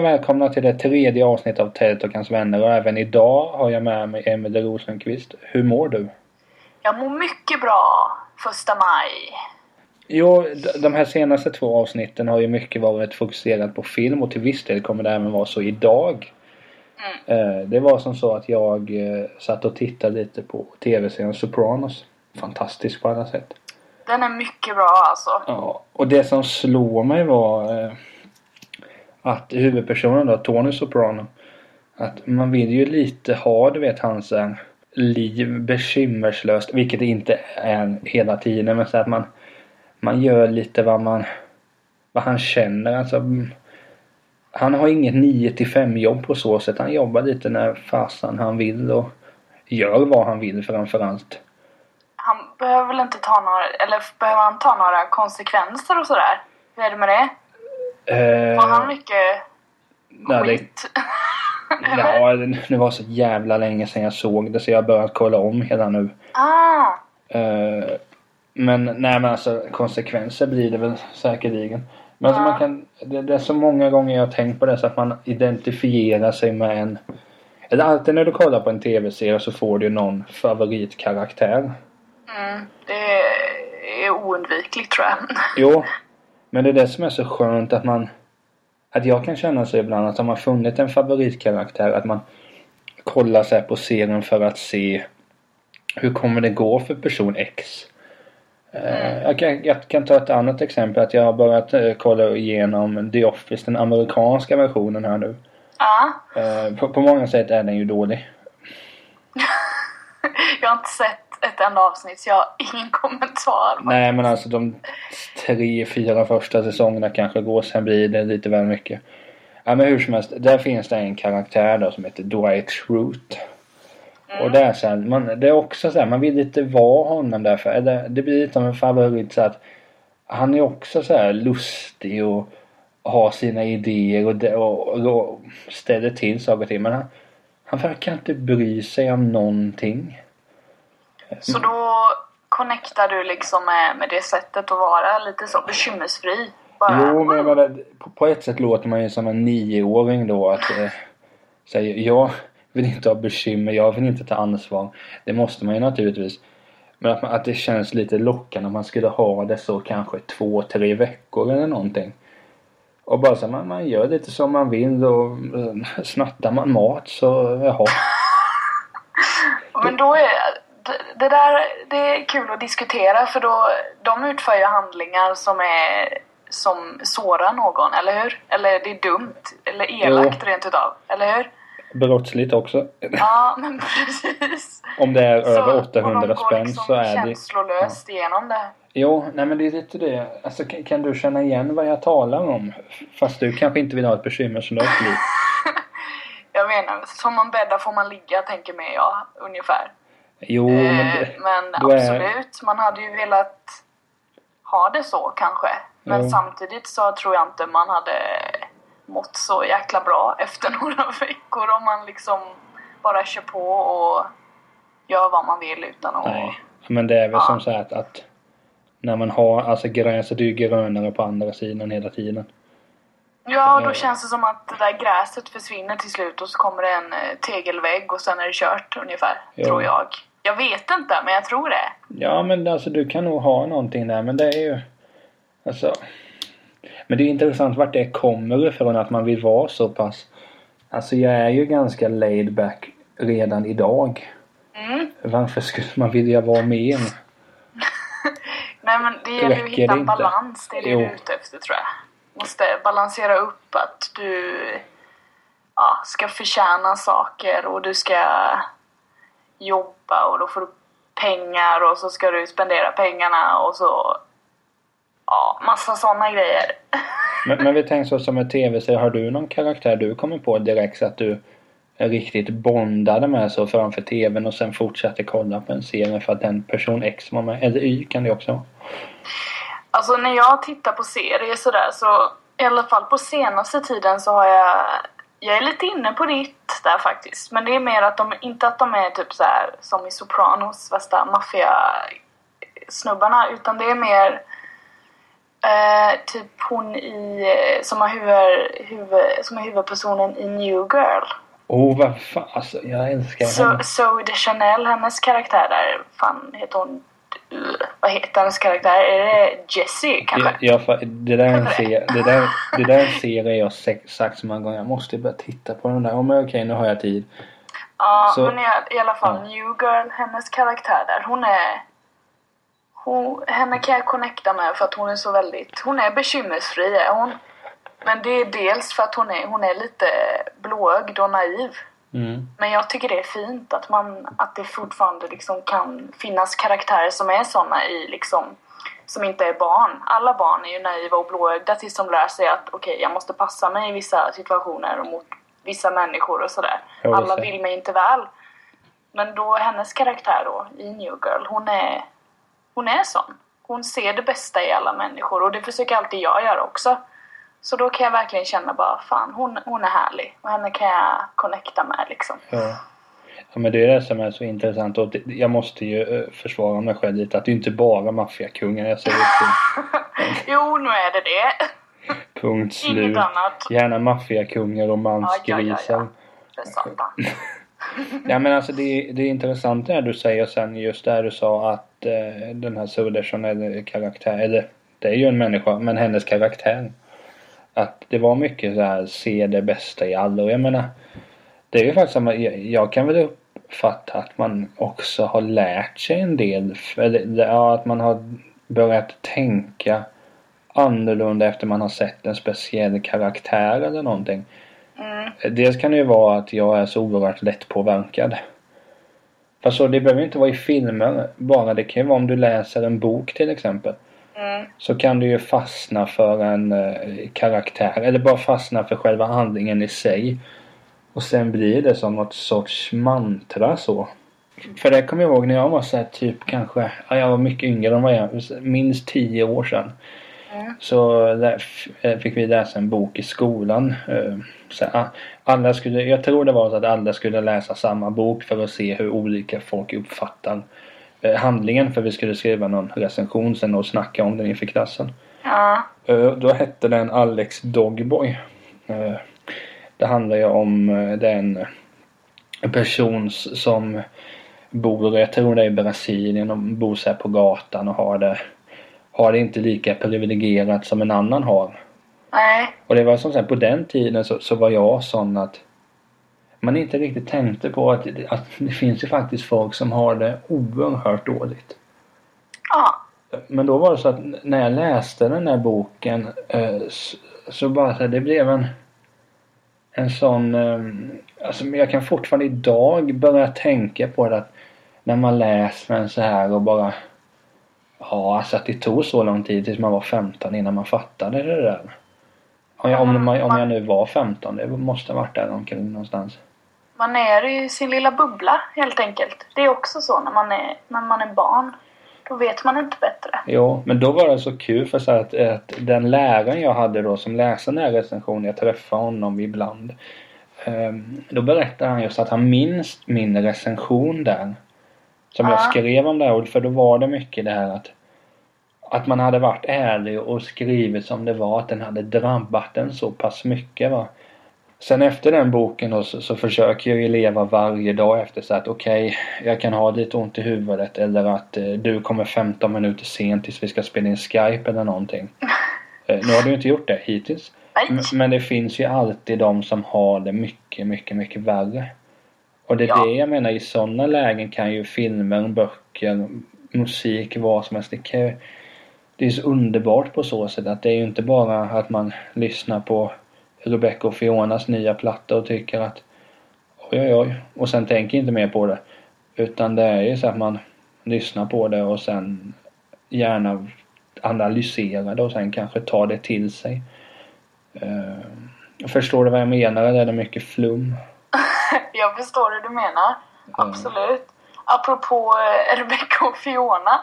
Och välkomna till det tredje avsnittet av Ted och hans vänner och även idag har jag med mig Emelie Rosenqvist. Hur mår du? Jag mår mycket bra första maj. Jo, de här senaste två avsnitten har ju mycket varit fokuserat på film och till viss del kommer det även vara så idag. Eh, Det var som så att jag eh, satt och tittade lite på tv-serien Sopranos. Fantastisk på alla sätt. Den är mycket bra alltså. Ja, och det som slår mig var eh, att huvudpersonen då, Tony Soprano, att man vill ju lite ha, du vet, hans eh, liv bekymmerslöst, vilket det inte är hela tiden, men så att man, man gör lite vad man, vad han känner, alltså. Han har inget 9 till 5 jobb på så sätt. Han jobbar lite när fasen han vill och gör vad han vill framförallt. Han behöver väl inte ta några, eller behöver han ta några konsekvenser och sådär? Hur är det med det? Eh, Får han mycket nej, skit? Ja, det var så jävla länge sedan jag såg det så jag har börjat kolla om hela nu. Ah, Eh, men nej men alltså konsekvenser blir det väl säkerligen. Men alltså, man kan, det, det är så många gånger jag har tänkt på det så att man identifierar sig med en eller alltid när du kollar på en tv-serie så får du någon favoritkaraktär. mm, det är oundvikligt tror jag. Jo, men det är det som är så skönt att man att jag kan känna så ibland att om man funnit en favoritkaraktär att man kollar här på serien för att se hur kommer det gå för person X. Eh, jag, kan, jag kan ta ett annat exempel att jag har börjat eh, kolla igenom The Office, den amerikanska versionen här nu. Ja, Eh, på, på många sätt är den ju dålig. jag har inte sett ett enda avsnitt så jag har ingen kommentar. Nej men alltså de tre, fyra första säsongerna kanske går, sen blir det lite väl mycket. Ja men hur som helst, där finns det en karaktär då som heter Dwight Schrute. Och det är så här, man, det är också så här, man vill lite vara honom därför. Eller, det blir lite som en favorit så att han är också så här lustig och har sina idéer och, och, och, och ställer till saker och ting. Men han, han verkar inte bry sig om någonting. Så då connectar du liksom med, med det sättet att vara lite så bekymmersfri? Bara, Jo, men menar, på, ett sätt låter man ju som en nioåring då att eh, säga jag vill inte ha bekymmer, jag vill inte ta ansvar. Det måste man ju naturligtvis. Men att, man, att det känns lite lockande om man skulle ha det så kanske två, tre veckor eller någonting. Och bara så man, man gör lite som man vill och eh, snattar man mat så jaha. Men då är det, där det är kul att diskutera för då de utför ju handlingar som är som sårar någon, eller hur? Eller det är dumt, eller elakt rent utav, eller hur? Brottsligt också. Ja, men precis. Om det är Så- över och de 800 går spänn liksom så är det... känslolöst igenom det. Jo, nej men det är lite det. Alltså kan, kan du känna igen vad jag talar om? Fast du kanske inte vill ha ett bekymmerslöst liv. Jag menar, som man bäddar får man ligga, tänker mig jag, ungefär. Jo, men Eh, det, men då är- absolut, man hade ju velat ha det så kanske. Men Jo. samtidigt så tror jag inte man hade mått så jäkla bra efter några veckor om man liksom bara kör på och gör vad man vill utan att... nej. Men det är väl Ja. som så här att, att när man har, alltså gräset är ju grönare på andra sidan hela tiden. Ja, och då känns det som att det där gräset försvinner till slut och så kommer det en eh, tegelvägg och sen är det kört ungefär, Jo. tror jag. Jag vet inte, men jag tror det. Ja men alltså du kan nog ha någonting där men det är ju Alltså Men det är intressant vart det kommer ifrån att man vill vara så pass Alltså jag är ju ganska laid back redan idag. Mm. Varför skulle man vilja vara mer? Nej men det gäller ju att hitta en balans, det är det Jo. du är ute efter tror jag. Måste balansera upp att du ja, ska förtjäna saker och du ska jobba och då får du pengar och så ska du spendera pengarna och så ja, massa sådana grejer. Men, men vi tänker så som en tv-serie. Har du någon karaktär du kommer på direkt så att du är riktigt bondade med så framför tvn och sen fortsätter kolla på en serie för att den person X var med? Eller Y kan det också vara. Alltså när jag tittar på serier sådär så i alla fall på senaste tiden så har jag jag är lite inne på ditt där faktiskt. Men det är mer att de, inte att de är typ så här som i Sopranos, värsta maffia snubbarna utan det är mer Eh, typ hon i, som, har huvud, huvud, som är huvudpersonen i New Girl. Oh, vad fan. Alltså, jag älskar henne. Zoe de Chanel, hennes karaktär där, fan heter hon, vad heter hennes karaktär? Är det Jessie kanske? Jag, jag, det, där är en serie, det, där, det där är en serie jag sagt så många gånger. Jag måste börja titta på den där. Oh, men okej, nu har jag tid. Ja, Så- men i, i alla fall Ja. New Girl, hennes karaktär där, hon är... Hon, henne kan jag connecta med för att hon är så väldigt... Hon är bekymmersfri, är hon. Men det är dels för att hon är, hon är lite blåögd och naiv. Mm. Men jag tycker det är fint att, man, att det fortfarande liksom kan finnas karaktärer som är såna i liksom som inte är barn. Alla barn är ju naiva och blåögda tills de lär sig att okej, jag måste passa mig i vissa situationer och mot vissa människor och sådär. Alla vill mig inte väl. Men då hennes karaktär då i New Girl, hon är, hon är sån. Hon ser det bästa i alla människor och det försöker alltid jag göra också. Så då kan jag verkligen känna bara fan, hon, hon är härlig och henne kan jag connecta med liksom. Ja. ja, men det är det som är så intressant. Och det, jag måste ju eh, försvara mig själv lite. Att det är inte bara maffiakungar jag upp till. Jo, nu är det det. Punkt slut. Inget annat. Gärna maffiakungar och Ja, ja, mansgrisar. ja, ja. Satan. Ja men alltså det, det är intressant det du säger sen just där du sa att eh, den här Zoe Chanel karaktär, eller det är ju en människa, men hennes karaktär. Att det var mycket så här se det bästa i alla och jag menar det är ju faktiskt samma, jag, jag kan väl uppfatta att man också har lärt sig en del, eller ja, att man har börjat tänka annorlunda efter man har sett en speciell karaktär eller någonting. Mm. Dels kan det ju vara att jag är så oerhört lättpåverkad. Fast så, det behöver inte vara i filmer bara. Det kan ju vara om du läser en bok till exempel. Mm. Så kan du ju fastna för en eh, karaktär. Eller bara fastna för själva handlingen i sig. Och sen blir det som något sorts mantra så. För det kommer jag ihåg när jag var så här, typ kanske, ja, jag var mycket yngre än vad jag minst tio år sedan. Mm. Så där eh, fick vi läsa en bok i skolan. eh, Så a- alla skulle, jag tror det var så att alla skulle läsa samma bok för att se hur olika folk uppfattar handlingen. För vi skulle skriva någon recension sen och snacka om den inför klassen. Ja. Eh, Då hette den Alex Dogboy. Eh, Det handlar ju om eh, den person som bor, jag tror det är i Brasilien och bor så på gatan och har det, har det inte lika privilegierat som en annan har. Nej. Och det var som sagt på den tiden så, så var jag sån att man inte riktigt tänkte på att, att det finns ju faktiskt folk som har det oerhört dåligt. Ja. Men då var det så att när jag läste den här boken eh, så, bara så här, det blev en en sån eh, alltså jag kan fortfarande idag börja tänka på det att när man läser den så här och bara ja alltså att det tog så lång tid tills man var 15 innan man fattade det där. Om jag, om, om jag nu var 15, det måste ha varit där omkring någonstans. Man är i sin lilla bubbla helt enkelt. Det är också så när man är, när man är barn. Då vet man inte bättre. Jo, men då var det så kul för så att, att den läraren jag hade då som läste den här recensionen, jag träffade honom ibland. ehm, då berättade han just att han minns min recension där. Som jag Ja. skrev om det här, för då var det mycket det här att att man hade varit ärlig och skrivit som det var, att den hade drabbat en så pass mycket va. Sen efter den boken då, så, så försöker jag ju leva varje dag efter så att okej, jag kan ha lite ont i huvudet eller att eh, du kommer 15 minuter sent tills vi ska spela in Skype eller någonting. Eh, nu har du inte gjort det hittills. Men, det finns ju alltid de som har det mycket, mycket, mycket värre. Och det är Ja. det jag menar, i sådana lägen kan ju filmer, böcker, musik, vad som helst. Det, kan, det är så underbart på så sätt att det är ju inte bara att man lyssnar på Rebecca och Fionas nya platta och tycker att oj oj oj och sen tänker inte mer på det. Utan det är ju så att man lyssnar på det och sen gärna analyserar det och sen kanske tar det till sig. Uh, förstår du vad jag menar eller är det mycket flum? Jag förstår hur du menar. Absolut. Apropå eh, Rebecca och Fiona.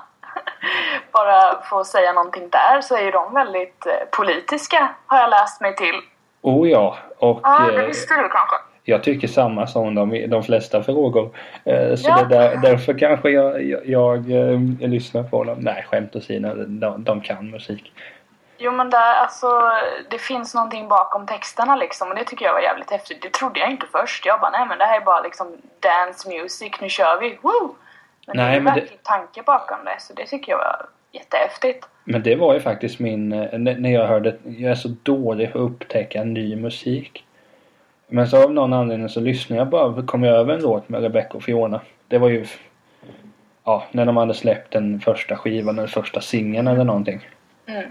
Bara för att säga någonting där så är ju de väldigt eh, politiska har jag läst mig till. Oh ja, och Ja, det eh, visste du kanske? jag tycker samma som de de flesta frågor. Eh, så Ja. det där, därför kanske jag, jag, jag eh, lyssnar på dem. Nej, skämt åsido, de, de kan musik. Jo men där, alltså, det finns någonting bakom texterna liksom och det tycker jag var jävligt häftigt. Det trodde jag inte först. Jag bara, nej men det här är bara liksom dance music, nu kör vi, woo! Men Nej, det är ju men det- verkligen tanke bakom det, så det tycker jag var jättehäftigt. Men det var ju faktiskt min, eh, när jag hörde, jag är så dålig på att upptäcka ny musik. Men så av någon anledning så lyssnade jag bara, kom jag över en låt med Rebecca och Fiona. Det var ju, ja, när de hade släppt den första skivan, den första singeln eller någonting. Mm.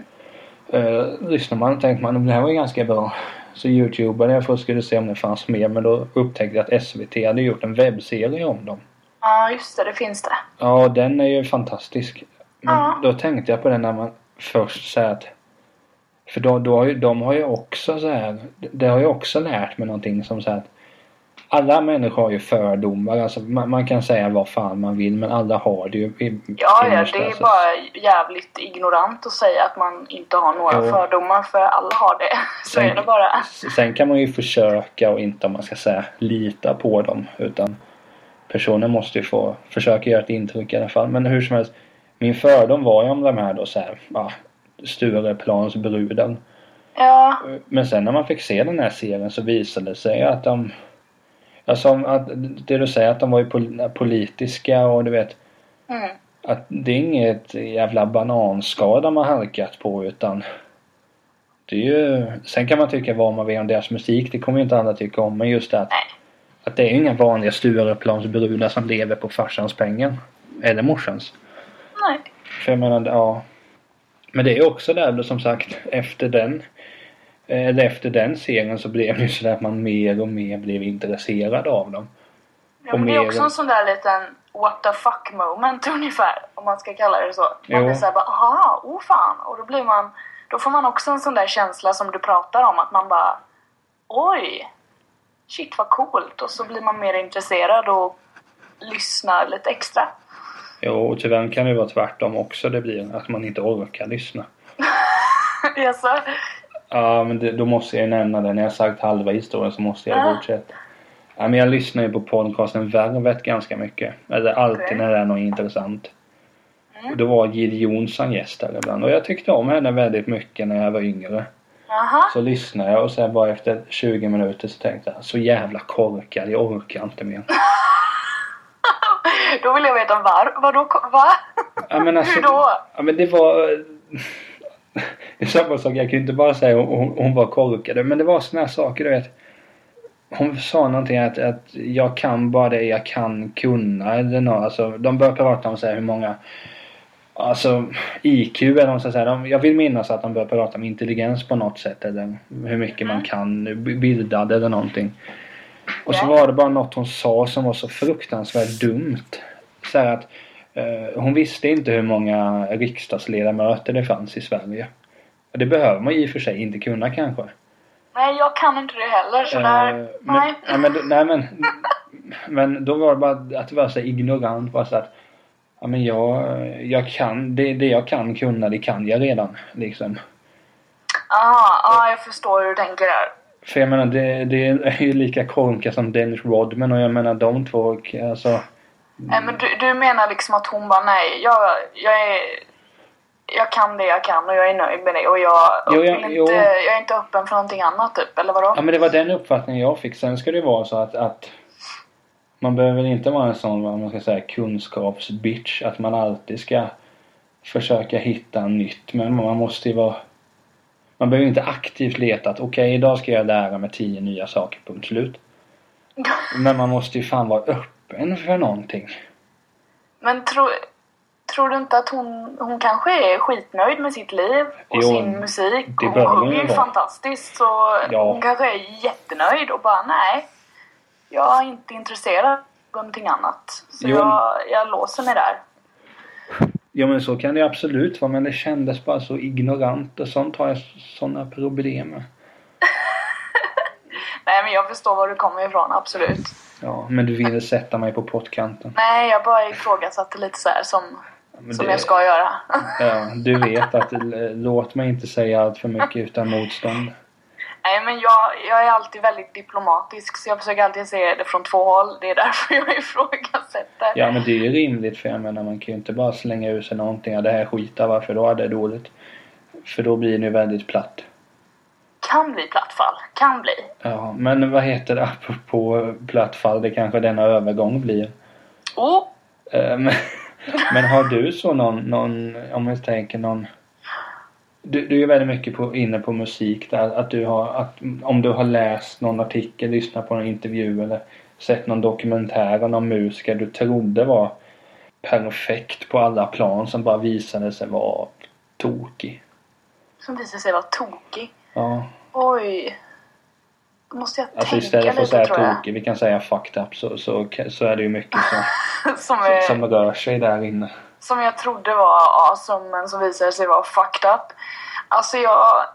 Uh, lyssnade man och tänkte man, det här var ju ganska bra. Så youtubade jag för att skulle se om det fanns mer men då upptäckte jag att SVT hade gjort en webbserie om dem. Ja, just det, det finns det. Ja, den är ju fantastisk. Men Ja. då tänkte jag på den när man först säger att för då, då har ju, de har ju också så här, det har ju också lärt mig någonting som så här att alla människor har ju fördomar. Alltså man, man kan säga vad fan man vill men alla har det ju. i- Ja, ja, det är alltså. bara jävligt ignorant att säga att man inte har några Jo. fördomar för alla har det. Så Sen- är det bara. Sen kan man ju försöka och inte om man ska säga lita på dem utan personen måste ju få försöka göra ett intryck i alla fall. Men hur som helst. Min fördom var ju om de här då så här, ja, Stureplansbruden. Ja, Men sen när man fick se den här serien så visade det sig att de... Alltså att det du säger att de var ju pol- politiska och du vet mm. att det är inget jävla bananskal de har halkat på utan det är ju... Sen kan man tycka vad man vill om deras musik, det kommer ju inte alla tycka om. Men just det att, Nej. att det är ju inga vanliga Stureplansbrudar som lever på farsans pengar. Eller morsans. Nej. För jag menar, ja. Men det är också där då, som sagt efter den eller efter den serien så blev det ju sådär att man mer och mer blev intresserad av dem. Ja, Och men det är också en sån där liten what the fuck moment ungefär. Om man ska kalla det så. Man Jo. blir såhär bara aha, oh fan. Och då blir man, då får man också en sån där känsla som du pratar om. Att man bara oj, shit vad coolt. Och så blir man mer intresserad och lyssnar lite extra. Jo, och tyvärr kan det vara tvärtom också det blir. Att man inte orkar lyssna. Jaså? Ja, men det, då måste jag ju nämna det. När jag sagt halva historien så måste jag Ja. fortsätta. Ja, men jag lyssnar ju på podcasten Värvet ganska mycket. Eller alltid Okej. när det är något intressant. Mm. Och då var Jill Johnson gäst där ibland. Och jag tyckte om henne väldigt mycket när jag var yngre. Jaha. Så lyssnade jag och sen bara efter 20 minuter så tänkte jag så jävla korkad, jag orkar inte mer. Då vill jag veta var, vadå, va? Ja, men alltså, Hur då? Ja men det var... Det är samma sak, jag kan ju inte bara säga hon, hon, var korkad. Men det var såna här saker du vet. Hon sa någonting att, att jag kan bara det jag kan kunna eller något. Alltså, de började prata om så här, hur många Alltså IQ eller vad man ska säga. De, jag vill minnas att de började prata om intelligens på något sätt eller hur mycket man kan bildad eller någonting. Och så var det bara något hon sa som var så fruktansvärt dumt. Så att eh, hon visste inte hur många riksdagsledamöter det fanns i Sverige. Och det behöver man i och för sig inte kunna kanske. Nej, jag kan inte det heller. Så Eh, där, men, nej. nej, men, nej men Men då var det bara att vara så ignorant. Bara så att, ja men jag, jag kan, det, det jag kan kunna det kan jag redan. Liksom. Ja, jag förstår hur du tänker där. För jag menar det, det är ju lika korkat som Dennis Rodman och jag menar de två, alltså. Nej, men du, du menar liksom att hon bara nej, jag, jag är... Jag kan det jag kan och jag är nöjd med det och jag, Jo, vill ja, inte, jo. jag är inte öppen för någonting annat typ, eller vadå? Ja men det var den uppfattningen jag fick. Sen ska det vara så att, att man behöver inte vara en sån, vad man ska säga, kunskapsbitch. Att man alltid ska försöka hitta nytt. Men man måste ju vara... Man behöver inte aktivt leta att okej idag ska jag lära mig tio nya saker, punkt slut. Men man måste ju fan vara öppen för någonting. Men tro, tror du inte att hon, hon kanske är skitnöjd med sitt liv och Jo, sin musik? det hon sjunger ju fantastiskt så Ja. hon kanske är jättenöjd och bara nej. Jag är inte intresserad av någonting annat. Så Jo. jag, jag låser mig där. Ja men så kan det absolut vara men det kändes bara så ignorant och sånt har jag sådana problem med. Nej men jag förstår var du kommer ifrån, absolut. Ja men du ville sätta mig på pottkanten. Nej, jag bara ifrågasatte lite så här som, Men som det- jag ska göra. Ja, du vet att låt mig inte säga allt för mycket utan motstånd. Nej men jag, jag är alltid väldigt diplomatisk så jag försöker alltid se det från två håll. Det är därför jag ifrågasätter. Ja men det är ju rimligt för jag menar man kan ju inte bara slänga ur sig någonting. Ja, det här skitar varför då är det dåligt. För då blir det ju väldigt platt. Kan bli plattfall. Kan bli. Ja, men vad heter det apropå plattfall? Det kanske denna övergång blir. Oh! Men, men har du så någon, någon om jag tänker någon du, du är väldigt mycket på, inne på musik där. Att du har, att, om du har läst någon artikel, lyssnat på någon intervju eller sett någon dokumentär om någon musiker du trodde var perfekt på alla plan som bara visade sig vara tokig. Som visade sig vara tokig. Ja, Oj. Då måste jag alltså tänka istället för att säga tokig, vi kan säga fucked up så, så, så är det ju mycket som, som, är, som rör sig där inne. Som jag trodde var awesome men som visade sig vara fucked up. Alltså jag...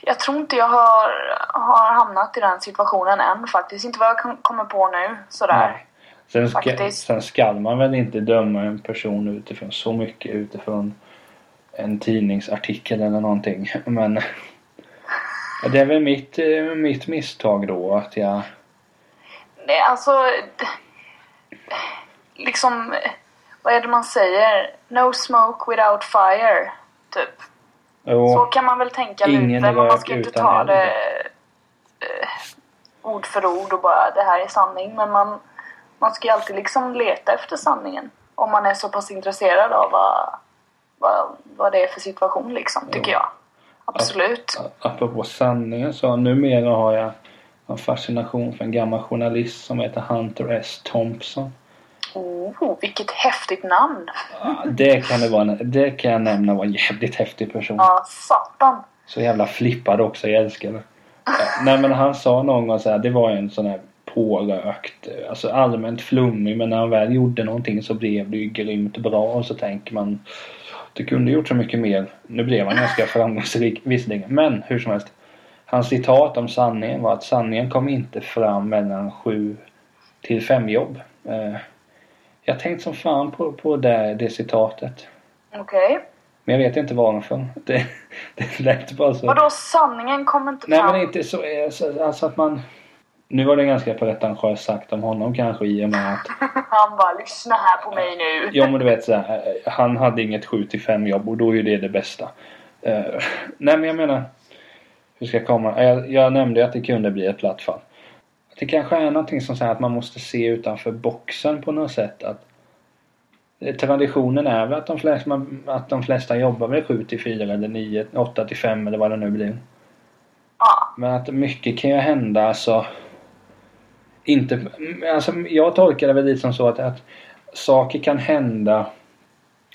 Jag tror inte jag har, har hamnat i den situationen än faktiskt. Inte vad jag kom- kommer på nu sådär. Nej. Sen ska, Faktiskt. sen ska man väl inte döma en person utifrån så mycket utifrån en tidningsartikel eller någonting. Men det är väl mitt, eh, mitt misstag då att jag... Nej, alltså... Liksom... Vad är det man säger? No smoke without fire. Typ. Så Jo, kan man väl tänka Ingen lite. Men man ska inte ta eld. det eh, ord för ord och bara det här är sanning. Men man, man ska ju alltid liksom leta efter sanningen. Om man är så pass intresserad av vad, vad, vad det är för situation liksom, tycker jag. Absolut. apropå sanningen så numera har jag en fascination för en gammal journalist som heter Hunter S. Thompson. Oh, vilket häftigt namn! Ja, Det kan, det, vara, det kan jag nämna var en jävligt häftig person. Ja, satan. Så jävla flippad också, jag älskar det. Eh, Nej men han sa någon gång så här, det var en sån här pårökt, eh, alltså allmänt flummig men när han väl gjorde någonting så blev det ju grymt bra och så tänker man Du kunde gjort så mycket mer. Nu blev han ganska framgångsrik visserligen men hur som helst. Hans citat om sanningen var att sanningen kom inte fram mellan sju till fem jobb. Jag tänkte som fan på, på det, det citatet. Okej. Men jag vet inte varför. Det, det lät bara så. Vadå sanningen kommer inte Nej fram? men inte så, eh, så alltså att man Nu var det ganska pretentiöst sagt om honom kanske i och med att Han bara lyssna här på mig nu. Ja men du vet så här, eh, Han hade inget 7 till 5 jobb och då är ju det det bästa. Eh, nej men jag menar Hur ska jag komma? Jag, jag nämnde att det kunde bli ett platt fall. Det kanske är någonting som säger att man måste se utanför boxen på något sätt. Att eh, Traditionen är väl att de flesta, att de flesta jobbar väl 7 till 4 eller 9, 8 till 5 eller vad det nu blir. Ja. Men att mycket kan ju hända alltså. Inte, alltså jag tolkar det väl lite som så att, att saker kan hända.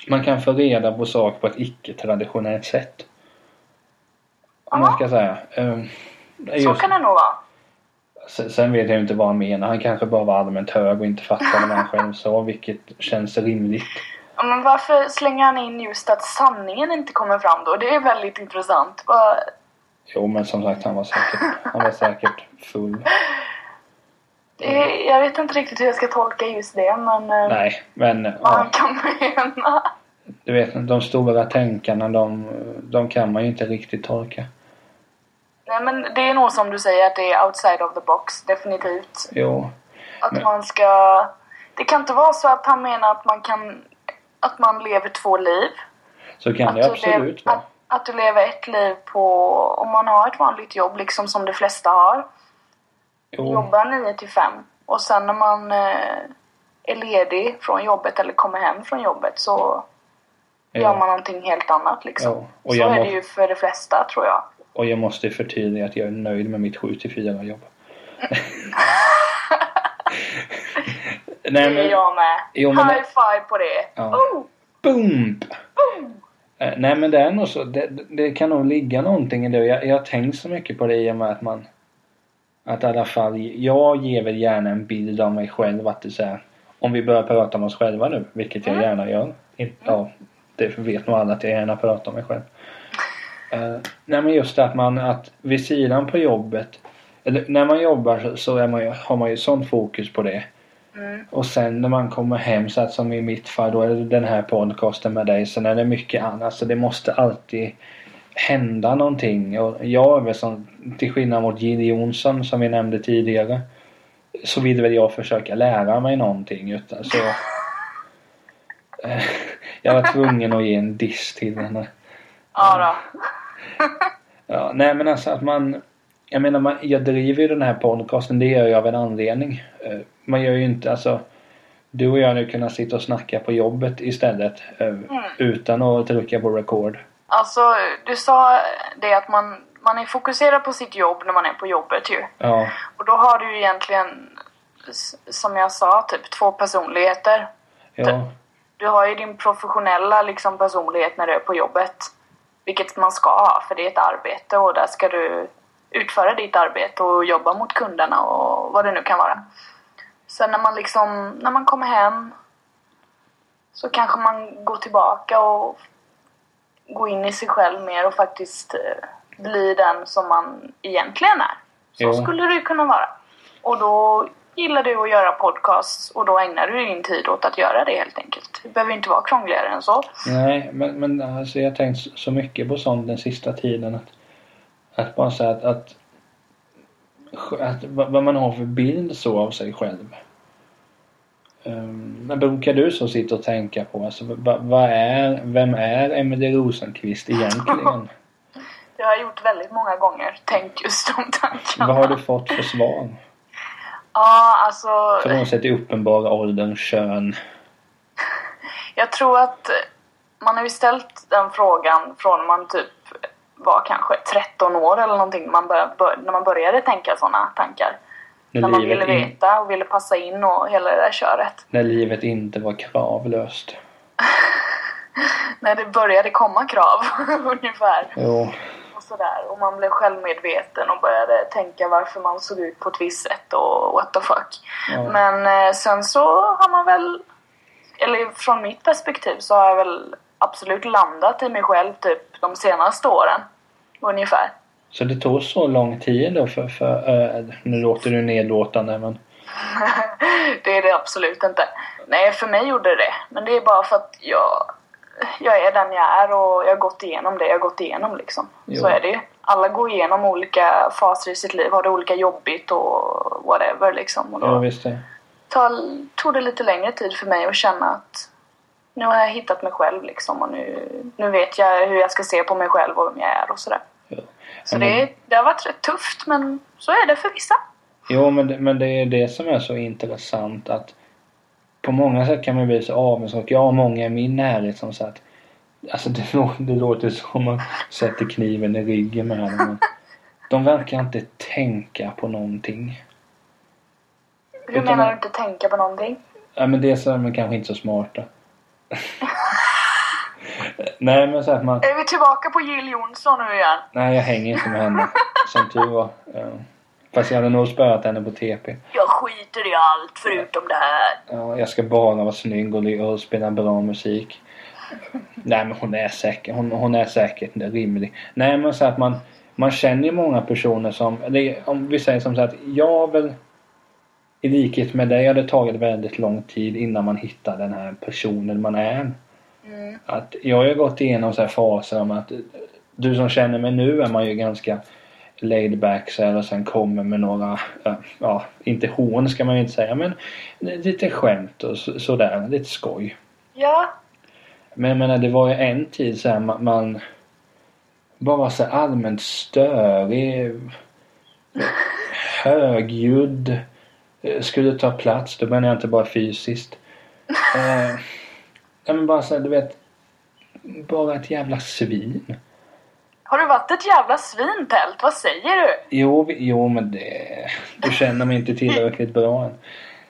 Man kan få reda på saker på ett icke-traditionellt sätt. Om man ska säga. Det är Så just- kan det nog vara. Sen- vet jag inte vad han menar. Han kanske bara var allmänt hög och inte fattade vad han själv sa. Vilket känns rimligt. Ja, Men varför slänger han in just att sanningen inte kommer fram då? Det är väldigt intressant. Vad- Jo men som sagt han var säkert, han var säkert full. det- Jag vet inte riktigt hur jag ska tolka just det men eh, Nej men vad ja. han kan mena. Du vet, de stora tänkarna de, de kan man ju inte riktigt tolka. Nej men det är nog som du säger att det är outside of the box, definitivt. Jo. Att Men- man ska... Det kan inte vara så att han menar att man kan... Att man lever två liv. Så kan att, det absolut vara. att, att du lever ett liv på... Om man har ett vanligt jobb, liksom som de flesta har. Jo. Jobbar 9 till 5. Och sen när man eh, är ledig från jobbet eller kommer hem från jobbet så Ja. gör man någonting helt annat liksom. Ja, Så är det ju för de flesta tror jag. Och jag måste förtydliga att jag är nöjd med mitt 7 till 4 jobb. Nej det är jag med. Jo, men- High five på det. Ja. Oh! Boom! Eh, Nej men det är nog så. Det, det kan nog ligga någonting i det. Jag, jag har tänkt så mycket på det i och med att man... Att i alla fall, jag ger väl gärna en bild av mig själv att det så här, Om vi börjar prata om oss själva nu, vilket jag Mm. gärna gör. In- Ja, det vet nog alla att jag gärna pratar om mig själv. Eh, nej men just det att man, att vid sidan på jobbet eller när man jobbar så, så är man ju, har man ju sånt fokus på det. Mm. Och sen när man kommer hem så att som i mitt fall då är det den här podcasten med dig. Sen är det mycket annat. Så det måste alltid hända någonting. Och jag är väl som, till skillnad mot Jill Johnson som vi nämnde tidigare. Så vill väl jag försöka lära mig någonting. Utan så, Eh, jag var tvungen att ge en diss till henne. Ja då. Ja, nej men alltså att man... Jag menar, man, jag driver ju den här podcasten, det gör jag av en anledning. Eh, Man gör ju inte, alltså... Du och jag hade kunnat sitta och snacka på jobbet istället. eh, Utan att trycka på record. Alltså, du sa det att man, man är fokuserad på sitt jobb när man är på jobbet ju. Ja, Och då har du ju egentligen, som jag sa, typ två personligheter. ja, Du har ju din professionella liksom, personlighet när du är på jobbet. Vilket man ska ha, för det är ett arbete och där ska du utföra ditt arbete och jobba mot kunderna och vad det nu kan vara. Sen när man liksom, när man kommer hem så kanske man går tillbaka och går in i sig själv mer och faktiskt eh, blir den som man egentligen är. Så Jo. skulle det kunna vara. Och då gillar du att göra podcasts och då ägnar du din tid åt att göra det helt enkelt. Det behöver inte vara krångligare än så. nej men, men alltså jag har tänkt så- mycket på sånt den sista tiden att... Att bara säga att... att, att vad man har för bild så av sig själv. Um, brukar du så sitta och tänka på alltså, vad, vad är, vem är Emelie Rosenqvist egentligen? Det har jag gjort väldigt många gånger. Tänkt just de tankarna. vad har du fått för svar? Ja, alltså. Frånsett i uppenbara åldern, kön. Jag tror att man har ju ställt den frågan från man typ var kanske 13 år eller någonting. Man bör, när man började tänka sådana tankar. När, När man ville veta och ville passa in och hela det där köret. när livet inte var kravlöst. När det började komma krav ungefär. Jo, Och sådär. Och man blev självmedveten och började tänka varför man såg ut på ett visst sätt och what the fuck. Ja. Men eh, sen så har man väl, eller från mitt perspektiv så har jag väl absolut landat i mig själv typ de senaste åren. Ungefär. så det tog så lång tid då för, för äh, nu låter du nedlåtande men det är det absolut inte. Nej, för mig gjorde det. Men det är bara för att jag, jag är den jag är och jag har gått igenom det jag har gått igenom liksom. Jo. Så är det ju. Alla går igenom olika faser i sitt liv, har det olika jobbigt och whatever liksom. Och då ja visst det. tar- tog det lite längre tid för mig att känna att nu har jag hittat mig själv liksom och nu, nu vet jag hur jag ska se på mig själv och vem jag är och sådär. Ja. Så men- det, det har varit rätt tufft men så är det för vissa. Jo men, men det är det som är så intressant att på många sätt kan man bli så avundsjuk. Jag har många i min närhet som sagt Alltså det, lå- det låter som man sätter kniven i ryggen med dem. De verkar inte tänka på någonting. Hur Utan menar du inte tänka på någonting? Ja men det är de kanske inte så smarta. Nej men så att man Är vi tillbaka på Jill Johnson nu igen? Nej jag hänger inte med henne. Som tur var. Ja. Fast jag hade nog spöat henne på TP. Jag skiter i allt förutom det här. Ja, jag ska bara vara snygg och, och spela bra musik. Nej men hon är säker. Hon, hon är säkert rimlig. Nej men så att man, man känner ju många personer som, det, om vi säger som så att jag väl i likhet med dig har det tagit väldigt lång tid innan man hittar den här personen man är. Mm. Att jag har ju gått igenom så här faser om att du som känner mig nu är man ju ganska laid back så här och sen kommer med några, ja, inte hån ska man ju inte säga men lite skämt och så- sådär, lite skoj. Ja, Men jag menar det var ju en tid så här man, man bara så allmänt störig, högljudd, eh, skulle ta plats, då menar jag inte bara fysiskt. Eh, men bara så här, du vet, bara ett jävla svin. Har du varit ett jävla svin Tält? Vad säger du? Jo, jo men det... Du känner mig inte tillräckligt bra än.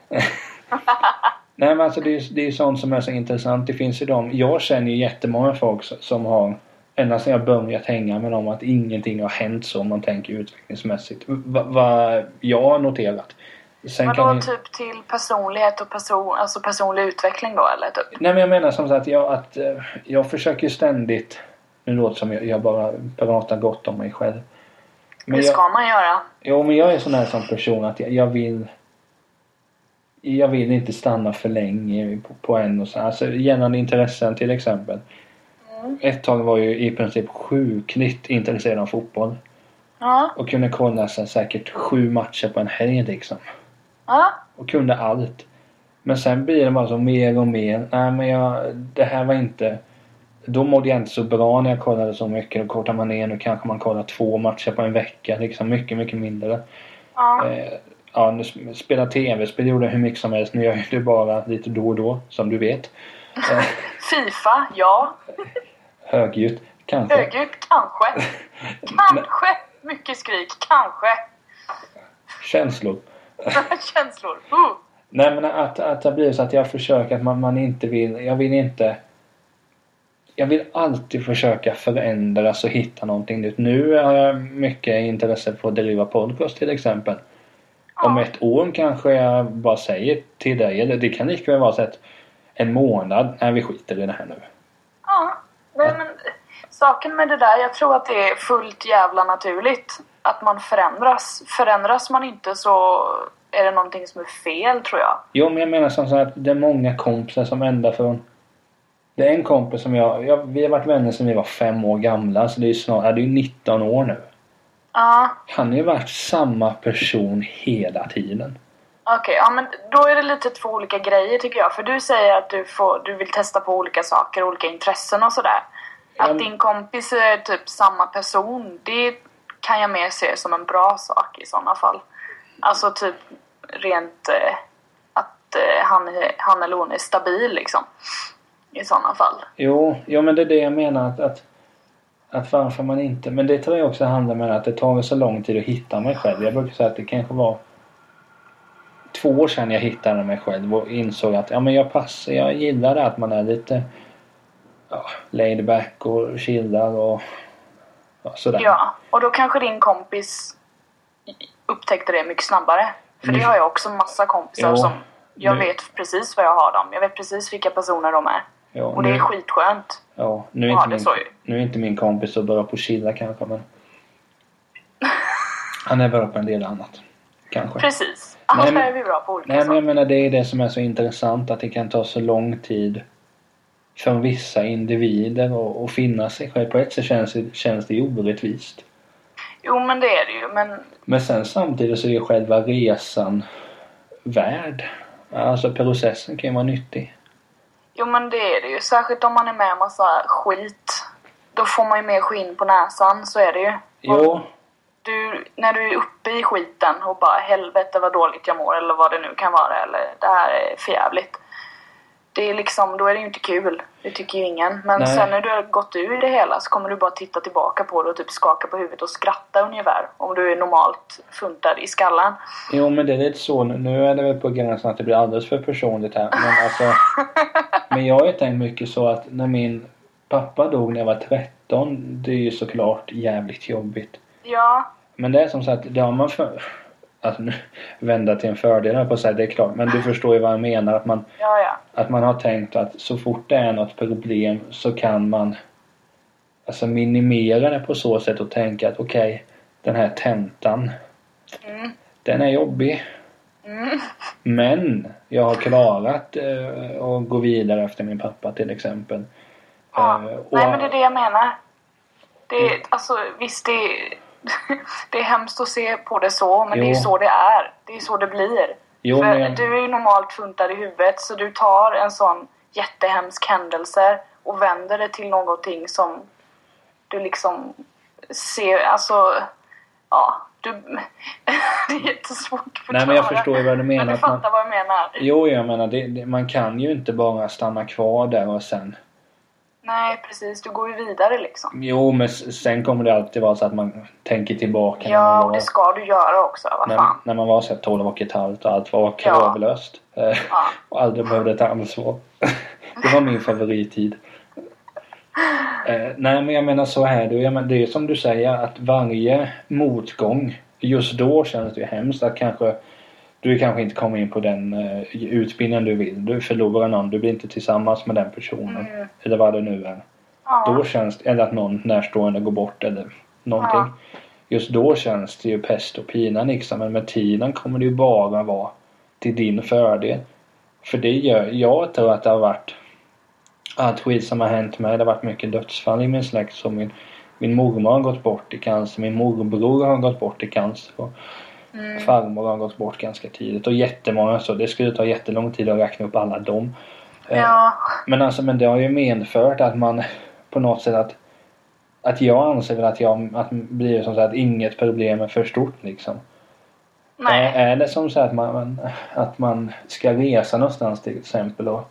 Nej men alltså det är, det är sånt som är så intressant. Det finns ju de... Jag känner ju jättemånga folk som- har... Ända sedan jag börjat hänga med dem att ingenting har hänt så om man tänker utvecklingsmässigt. Vad va, jag har noterat. Sen Vadå kan typ till personlighet och person, alltså personlig utveckling då eller typ? Nej men jag menar som sagt jag, att eh, jag försöker ständigt... Nu låter det som jag, jag bara pratar gott om mig själv. Men det jag, ska man göra. Jo, men jag är sån här som person att jag, jag vill... Jag vill inte stanna för länge på, på en och så. Alltså gällande intressen till exempel. Mm. Ett tag var jag ju i princip sjukligt intresserad av fotboll. Ja, Och kunde kolla så säkert sju matcher på en helg liksom. ja. Och kunde allt. Men sen blir det bara så mer och mer. Nej men jag, det här var inte Då mådde jag inte så bra när jag kollade så mycket. Då kortar man ner. Nu kanske man kollar två matcher på en vecka. Liksom mycket, mycket mindre. Ja. Eh, ja, nu sp- spela tv-spel gjorde jag hur mycket som helst. Nu gör jag det bara lite då och då, som du vet. Eh, Fifa, ja. högljutt, kanske. Högljutt, kanske. Kanske. Mycket skrik, kanske. Känslor. Känslor. Uh. Nej men att, att det blir så att jag försöker att man, man inte vill, jag vill inte jag vill alltid försöka förändras och hitta någonting nytt. Nu har jag mycket intresse för att driva podcast till exempel. Om ett år kanske jag bara säger till dig, eller det kan lika väl vara så att en månad, nej vi skiter i det här nu. Ja, nej, men saken med det där, jag tror att det är fullt jävla naturligt att man förändras. Förändras man inte så är det någonting som är fel tror jag. Jo men jag menar som så att det är många kompisar som ända från Det är en kompis som jag, jag vi har varit vänner sedan vi var fem år gamla så det är ju snart, ja, det är ju 19 år nu. Ja, Han har ju varit samma person hela tiden. okej. ja, men då är det lite två olika grejer tycker jag. För du säger att du, får, du vill testa på olika saker, olika intressen och sådär. Att din kompis är typ samma person, det kan jag mer se som en bra sak i sådana fall. Alltså typ rent eh, att eh, han, är- han eller hon är stabil liksom. I sådana fall. Jo, jo men det är det jag menar att, att att varför man inte... Men det tror jag också handlar med att det tar så lång tid att hitta mig själv. Jag brukar säga att det kanske var två år sedan jag hittade mig själv och insåg att ja, men jag passar. Jag gillar det att man är lite ja, laid back och chillar och ja, sådär. Ja, och då kanske din kompis upptäckte det mycket snabbare. För det Mm. har jag också massa kompisar Jo, som jag nu- vet precis vad jag har dem. Jag vet precis vilka personer de är. Ja, Och det är skitskönt. ja, nu, är inte min, nu är inte min kompis så bra på att chilla kanske men han är bra på en del annat. Kanske. Precis. Alla Nej, men- är vi bra på olika Nej men saker. jag menar det är det som är så intressant att det kan ta så lång tid för vissa individer att- finna sig själv. På ett sätt känns känns det ju orättvist. Jo men det är det ju. Men Men sen samtidigt så är ju själva resan värd. Alltså processen kan ju vara nyttig. Jo men det är det ju. Särskilt om man är med om massa skit. Då får man ju mer skinn på näsan, så är det ju. Jo, Du, när du är uppe i skiten och bara helvete vad dåligt jag mår eller vad det nu kan vara eller det här är förjävligt. Det är liksom, då är det ju inte kul. Det tycker ju ingen. Men Nej. sen när du har gått ur det hela så kommer du bara titta tillbaka på det och typ skaka på huvudet och skratta ungefär. Om du är normalt funtad i skallen. jo men det är lite så. Nu är det väl på gränsen att det blir alldeles för personligt här. Men alltså. men jag har ju tänkt mycket så att när min pappa dog när jag var 13. Det är ju såklart jävligt jobbigt. Ja, Men det är som sagt, det har man för... Nu, vända till en fördel på att säga, det är klart. Men du förstår ju vad jag menar. Att man, ja, ja. att man har tänkt att så fort det är något problem så kan man alltså minimera det på så sätt och tänka att okej, den här tentan, Mm. den är jobbig. Mm. Men jag har klarat eh, att gå vidare efter min pappa till exempel. Ja. Eh, och- Nej men det är det jag menar. Det är, alltså visst det är, det är hemskt att se på det så men det är Jo. så det är. Det är så det blir. Jo, För men du är ju normalt funtad i huvudet så du tar en sån jättehemsk händelse och vänder det till någonting som du liksom ser, alltså ja, du, det är jättesvårt att. Nej men jag förstår ju vad du menar. Men du att man- fattar vad jag menar. Jo, jag menar det, det, man kan ju inte bara stanna kvar där och sen... Nej precis, du går ju vidare liksom. Jo, men sen kommer det alltid vara så att man tänker tillbaka Ja, och var, det ska du göra också, vad när, fan. när man var så här 12 och ett halvt och allt var kravlöst. Eh, Ja. och aldrig behövde ta ansvar. det var min favorittid. Eh, nej, men jag menar så här. Menar, det är som du säger att varje motgång, just då känns det ju hemskt att kanske du kanske inte kommer in på den uh, utbildningen du vill. Du förlorar någon, du blir inte tillsammans med den personen. Mm. Eller vad det nu är. Ja. Då känns det, eller att någon närstående går bort eller någonting. Just då känns det ju pest och pina liksom. Men med tiden kommer det ju bara vara till din fördel. För det gör, jag tror att det har varit allt skit som har hänt mig. Det har varit mycket dödsfall i min släkt. Så min, min mormor har gått bort i cancer. Min morbror har gått bort i cancer. Och Mm. farmor har gått bort ganska tidigt. Och jättemånga så. Det skulle ta jättelång tid att räkna upp alla dem. Eh, Ja. men alltså men det har ju medfört att man på något sätt att att jag anser väl att jag att blir som så att inget problem är för stort liksom. Nej. Är, är det som så att man, att man ska resa någonstans till exempel och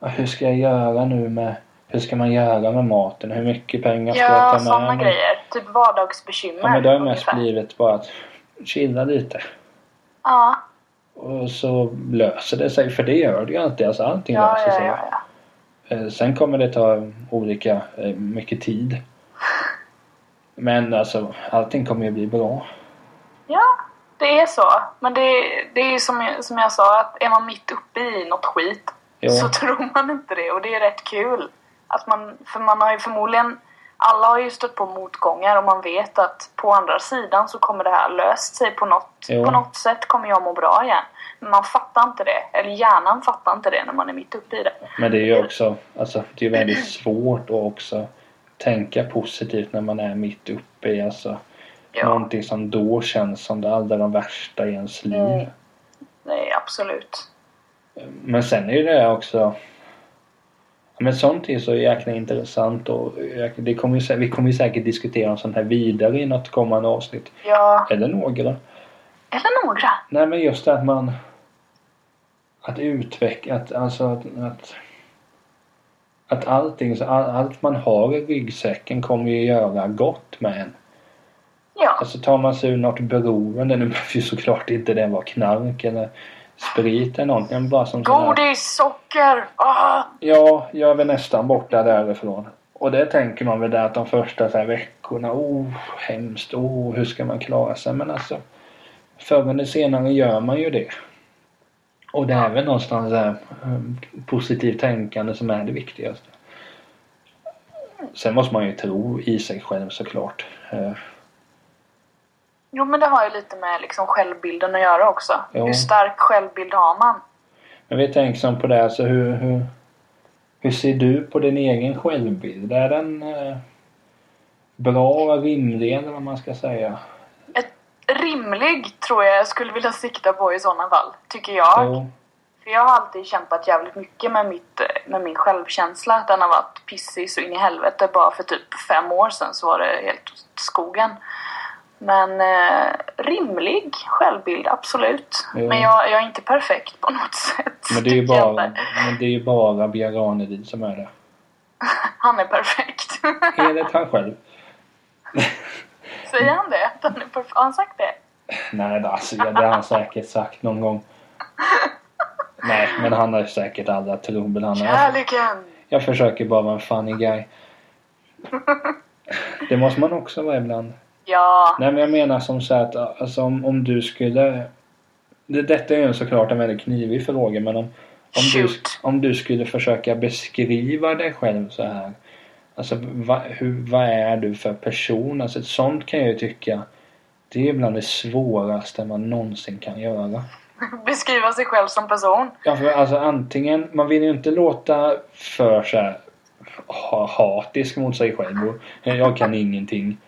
ja, hur ska jag göra nu med hur ska man göra med maten? Hur mycket pengar ska jag Ja, ta med sådana mig? grejer. Typ vardagsbekymmer. Ja men det har mest blivit bara att chilla lite. Ja, Och så löser det sig. För det gör det ju alltid. Alltså allting ja, löser ja, sig. ja, ja. Eh, Sen kommer det ta olika eh, mycket tid. Men alltså allting kommer ju bli bra. Ja, det är så. Men det, det är ju som, jag- som jag sa, att är man mitt uppe i något skit Ja. så tror man inte det. Och det är rätt kul. Att man, för man har ju förmodligen, alla har ju stött på motgångar och man vet att på andra sidan så kommer det här löst sig på något, på något sätt kommer jag må bra igen. Men man fattar inte det. Eller hjärnan fattar inte det när man är mitt uppe i det. Men det är ju också, alltså det är väldigt svårt att också tänka positivt när man är mitt uppe i alltså Ja. någonting som då känns som det allra värsta i ens liv. Mm. Nej, absolut. Men sen är ju det också men sånt är så jäkla intressant och det kommer ju, vi kommer ju säkert diskutera om sånt här vidare i något kommande avsnitt. Ja, Eller några. eller några. Nej men just det att man att utveckla, att alltså att, att att allting, all, allt man har i ryggsäcken kommer ju göra gott med en. Ja, Alltså tar man sig ur något beroende, nu behöver ju såklart inte det vara knark eller sprit eller någonting. Bara som godis, socker, ah! Ja, jag är väl nästan borta därifrån. Och det tänker man väl där att de första så veckorna, oh hemskt, oh hur ska man klara sig? Men alltså förr eller senare gör man ju det. Och det är väl någonstans det här um, positivt tänkande som är det viktigaste. Sen måste man ju tro i sig själv såklart. Jo men det har ju lite med liksom självbilden att göra också. Ja. Hur stark självbild har man? Men vi tänker som på det, alltså hur, hur, hur ser du på din egen självbild? Är den eh, bra, rimlig eller vad man ska säga? Ett rimlig tror jag jag skulle vilja sikta på i sådana fall. Tycker jag. Jo. För jag har alltid kämpat jävligt mycket med, mitt, eh, med min självkänsla. Den har varit pissig så in i helvete. Bara för typ fem år sedan så var det helt skogen. Men eh, rimlig självbild, absolut. Jo. Men jag, jag är inte perfekt på något sätt. Men det är ju bara, men det är ju bara Ranelid som är det. Han är perfekt. Enligt han själv. Säger han det? Han är Har han sagt det? Nej, alltså, det har han säkert sagt någon gång. Nej, men han har säkert alla trubbel. Han. Kärleken! Jag försöker bara vara en funny guy. Det måste man också vara ibland. Ja, Nej men jag menar som så att alltså, om, om du skulle... Det, detta är ju såklart en väldigt knivig fråga men om, om, du, om du skulle försöka beskriva dig själv så här. Alltså va, hur, vad är du för person? Alltså sånt kan jag ju tycka det är bland det svåraste man någonsin kan göra. beskriva sig själv som person. Ja, för alltså antingen, man vill ju inte låta för så här, ha, hatisk mot sig själv och jag kan ingenting.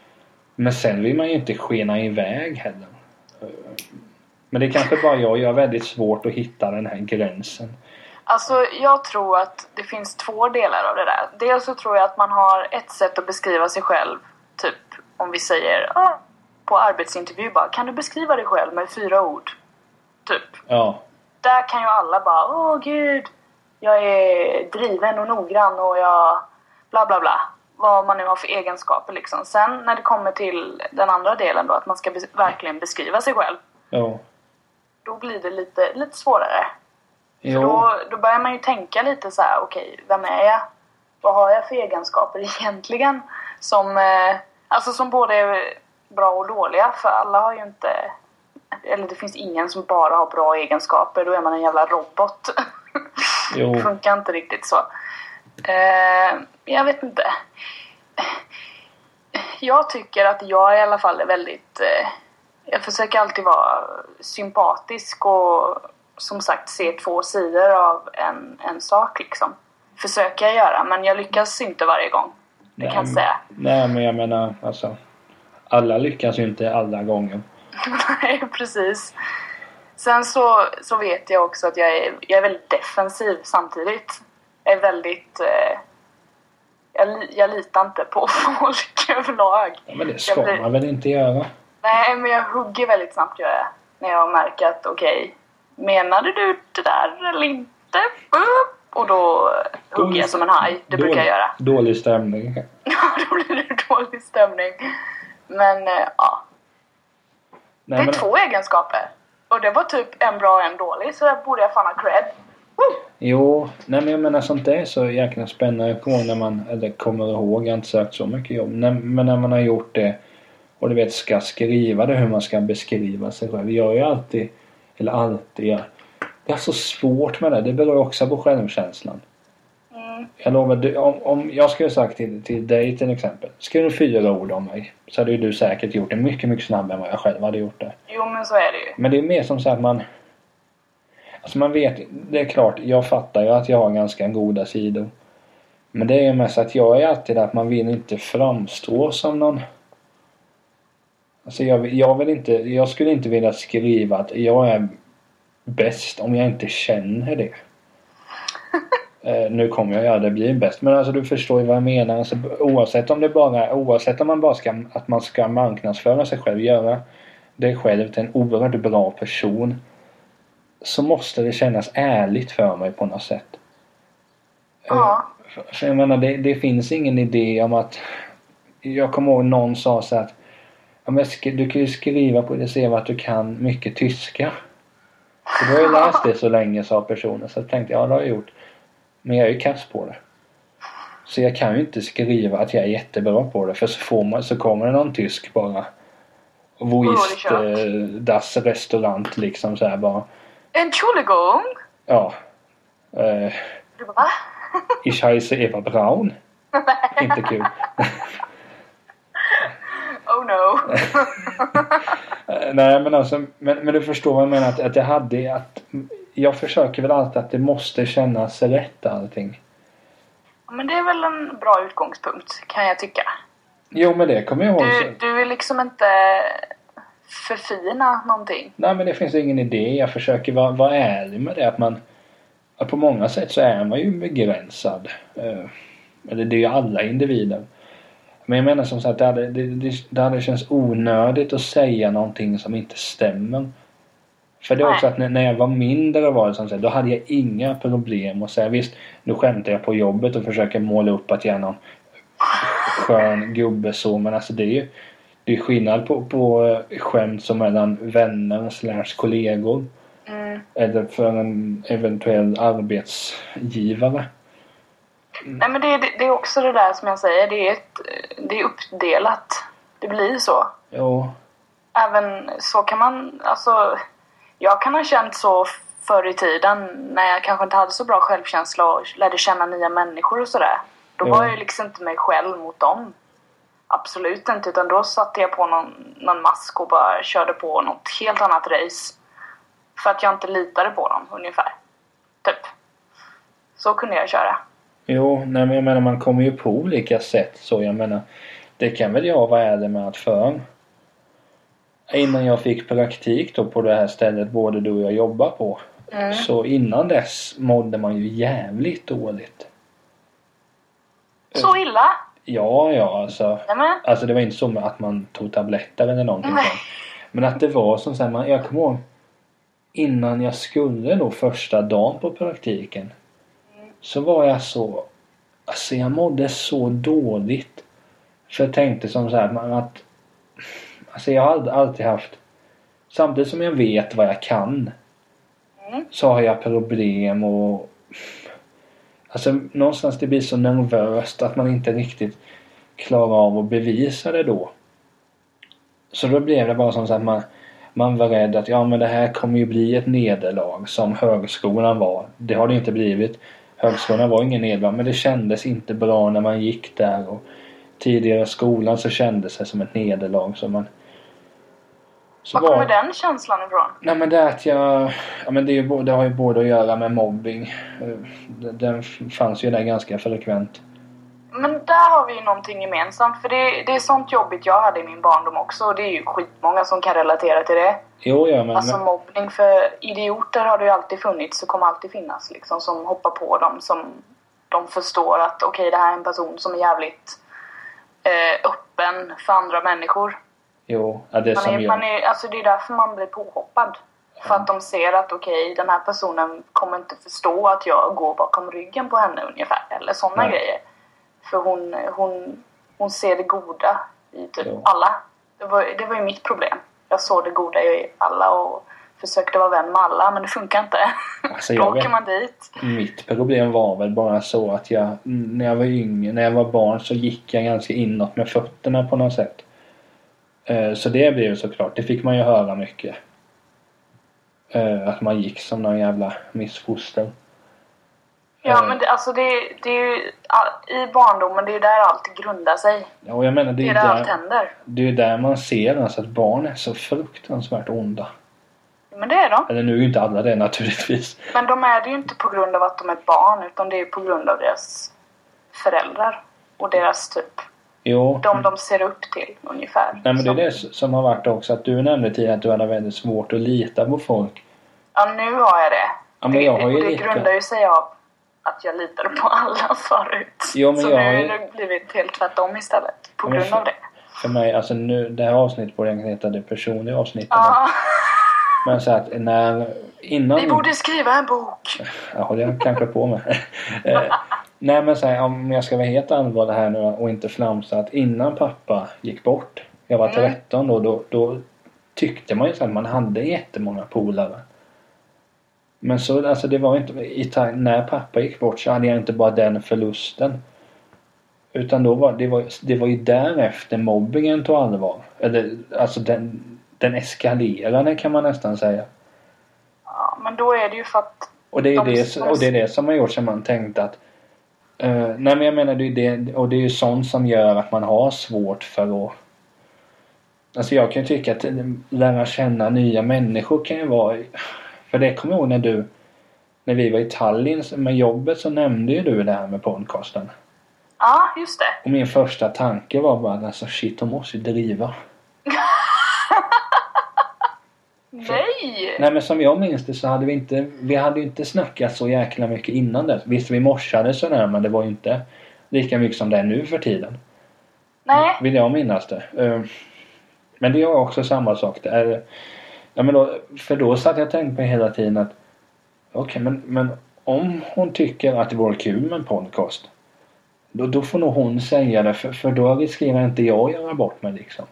Men sen vill man ju inte skena iväg heller. Men det är kanske bara jag, jag har väldigt svårt att hitta den här gränsen. Alltså, jag tror att det finns två delar av det där. Dels så tror jag att man har ett sätt att beskriva sig själv. Typ om vi säger ah, på arbetsintervju bara Kan du beskriva dig själv med fyra ord? Typ. Ja, Där kan ju alla bara Åh gud, jag är driven och noggrann och jag bla bla bla. Vad man nu har för egenskaper liksom. Sen när det kommer till den andra delen då, att man ska bes- verkligen beskriva sig själv. ja. Då blir det lite, lite svårare. För Jo, då, då börjar man ju tänka lite så här: okej, vem är jag? Vad har jag för egenskaper egentligen? Som, eh, alltså som både är bra och dåliga, för alla har ju inte... Eller det finns ingen som bara har bra egenskaper, då är man en jävla robot. Jo. det funkar inte riktigt så. Eh, jag vet inte. Jag tycker att jag i alla fall är väldigt... Eh, jag försöker alltid vara sympatisk och som sagt se två sidor av en, en sak liksom. Försöker jag göra, men jag lyckas inte varje gång. Det kan jag Nej, säga. nej men jag menar alltså. Alla lyckas ju inte alla gånger. Nej, precis. Sen så, så vet jag också att jag är, jag är väldigt defensiv samtidigt. Är väldigt... Eh, Jag, jag litar inte på folk överlag. Ja, men det ska blir- man väl inte göra? Nej, men jag hugger väldigt snabbt gör jag. När jag märker att okej, menade du det där eller inte? Och då hugger jag som en haj. Det brukar jag göra. Dålig stämning. Ja, då blir det dålig stämning. Men eh, ja, Nej, det är men, två egenskaper. Och det var typ en bra och en dålig, så där borde jag fan ha cred. Jo, nej men jag menar sånt där är så jäkla spännande på när man, eller kommer ihåg, jag har inte sökt så mycket jobb. Men när man har gjort det och du vet ska skriva det hur man ska beskriva sig själv. Jag är ju alltid, eller alltid, jag, det är så svårt med det. Det beror också på självkänslan. Mm. Jag lovar, du, om, om jag skulle sagt till, till dig till exempel. Skriv du fyra ord om mig. Så hade ju du säkert gjort det mycket, mycket snabbare än vad jag själv hade gjort det. Jo, men så är det ju. Men det är mer som så att man... Alltså man vet, det är klart, jag fattar ju att jag har ganska goda sidor. Men det är mest att jag är alltid att man vill inte framstå som någon... Alltså jag, jag vill inte, jag skulle inte vilja skriva att jag är bäst om jag inte känner det. Eh, nu kommer jag göra det blir bäst. Men alltså du förstår ju vad jag menar. Alltså, oavsett om det bara oavsett om man bara ska att man ska marknadsföra sig själv, göra dig själv till en oerhört bra person. Så måste det kännas ärligt för mig på något sätt. Eh, Ja. för- jag menar det, det finns ingen idé om att Jag kommer ihåg någon sa så att du kan ju skriva på det CV att du kan mycket tyska. För du har ju läst det så länge sa personen. Så jag tänkte ja det har jag gjort. Men jag är ju kass på det. Så jag kan ju inte skriva att jag är jättebra på det för så, får man, så kommer det någon tysk bara. Voist, kört. eh, das restaurant liksom så här bara. Entschuldigung! Ja. Eh, Du bara, va? ich heiße Eva Braun. inte kul. Oh no. Nej men alltså, men, men du förstår vad jag menar att, att jag hade att jag försöker väl alltid att det måste kännas rätt allting. men det är väl en bra utgångspunkt, kan jag tycka. Jo men det kommer jag ihåg. Du, du vill liksom inte förfina någonting. Nej men det finns ingen idé. Jag försöker vara, vara ärlig med det att man att på många sätt så är man ju begränsad. Eh, Eller det är ju alla individer. Men jag menar som sagt det hade, det, det, det hade känts onödigt att säga någonting som inte stämmer. För det är också att när, när jag var mindre var det som sagt, då hade jag inga problem att säga visst nu skämtar jag på jobbet och försöker måla upp att jag är någon skön gubbe så men alltså det är ju det är skillnad på, på eh, skämt som mellan vänner slash kollegor. Mm. Eller för en eventuell arbetsgivare. Nej men det, är- det är också det där som jag säger, det är, ett, det är uppdelat. Det blir så. Jo. Även så kan man, alltså jag kan ha känt så förr i tiden när jag kanske inte hade så bra självkänsla och lärde känna nya människor och sådär. Då Ja. var jag liksom inte mig själv mot dem. Absolut inte, utan då satte jag på någon, någon mask och bara körde på något helt annat race. För att jag inte litade på dem, ungefär. Typ. Så kunde jag köra. Jo, nej men jag menar man kommer ju på olika sätt så jag menar det kan väl jag vara ärlig med att för innan jag fick praktik då på det här stället både du och jag jobbar på Mm. så innan dess mådde man ju jävligt dåligt. Så illa? Ja, ja alltså. Nämen. Alltså det var inte så att man tog tabletter eller någonting Nej. sånt. Men att det var som såhär, jag kommer ihåg innan jag skulle då första dagen på praktiken. Så var jag så, alltså jag mådde så dåligt. För jag tänkte som så här att, alltså jag har alltid, alltid haft, samtidigt som jag vet vad jag kan. Mm. Så har jag problem och Alltså någonstans det blir så nervöst att man inte riktigt klarar av att bevisa det då. Så då blev det bara som så att man, man var rädd att ja men det här kommer ju bli ett nederlag som högskolan var. Det har det inte blivit. Högskolan var ingen nederlag men det kändes inte bra när man gick där. Och tidigare i skolan så kändes det som ett nederlag. Så man, var kommer den känslan ifrån? Nej men det är att jag... Ja men det, är ju, det har ju både att göra med mobbing. Eh, Den fanns ju där ganska frekvent. Men där har vi ju någonting gemensamt. För det, det är sånt jobbigt jag hade i min barndom också. Och det är ju skitmånga som kan relatera till det. Jo ja men... Alltså mobbning. För idioter har det ju alltid funnits och kommer alltid finnas. Liksom, som hoppar på dem som de förstår att okej, det här är en person som är jävligt eh, öppen för andra människor. Jo, ja, det Man som är, gör... man är, alltså det är därför man blir påhoppad. För att de ser att okej, den här personen kommer inte förstå att jag går bakom ryggen på henne ungefär. Eller sådana Nej. grejer. För hon, hon, hon ser det goda i typ Jo. alla. Det var, det var ju mitt problem. Jag såg det goda i alla och försökte vara vän med alla, men det funkar inte. Alltså, Då jag åker man dit. Mitt problem var väl bara så att jag, när jag var yngre, när jag var barn så gick jag ganska inåt med fötterna på något sätt. Eh, Så det blev ju såklart, det fick man ju höra mycket. Eh, Att man gick som någon jävla missfoster. Ja, Eh, men det, alltså det, det är ju i barndomen, det är ju där allt grundar sig. Ja, och jag menar det Det är är ju där allt där, händer. det är ju där man ser alltså att barn är så fruktansvärt onda. Men det är de. Eller nu är ju inte alla det naturligtvis. Men de är det ju inte på grund av att de är barn, utan det är ju på grund av deras föräldrar. Och deras typ, Jo, de de ser upp till ungefär. nej, men det är det som har varit också att du nämnde tidigare att du hade väldigt svårt att lita på folk. Ja, nu har jag det. Ja, men jag har ju det lika- grundar ju sig av att jag litade på alla förut. Jo, men Så jag nu har ju- det blivit helt tvärtom istället. På Ja, grund för- av det. För mig, alltså nu, det här avsnittet borde egentligen heta det personliga avsnittet. Ja, Men så att när, innan... vi borde skriva en bok. Ja, håller jag kanske på med. Nej men så här, om jag ska vara helt allvarlig här nu och inte flamsa att innan pappa gick bort. Jag var Mm. 13 då, då, då tyckte man ju så att man hade jättemånga polare. Men så alltså det var inte, i, när pappa gick bort så hade jag inte bara den förlusten. Utan då var det var, det var ju därefter mobbingen tog allvar. Eller alltså den, den eskalerade kan man nästan säga. Ja, men då är det ju för att Och det är, De det, och det är det som har gjort som man tänkte att eh, Nej men jag menar det är det och det är ju sånt som gör att man har svårt för att Alltså jag kan ju tycka att lära känna nya människor kan ju vara För det kommer jag ihåg när du När vi var i Tallinn med jobbet så nämnde ju du det här med podcasten. Ja, just det. Och min första tanke var bara alltså shit de måste ju driva. Nej! Nej men som jag minns det så hade vi inte Vi hade ju inte snackat så jäkla mycket innan det. Visst vi morsade sådär men det var ju inte Lika mycket som det är nu för tiden. Nej. Vill jag minnas det. Eh, Men det är också samma sak. Det är, ja, men då, för då satt jag och tänkte på hela tiden att Okej men, men om hon tycker att det vore kul med en podcast. Då, då får nog hon säga det för, för då riskerar inte jag att göra bort mig liksom.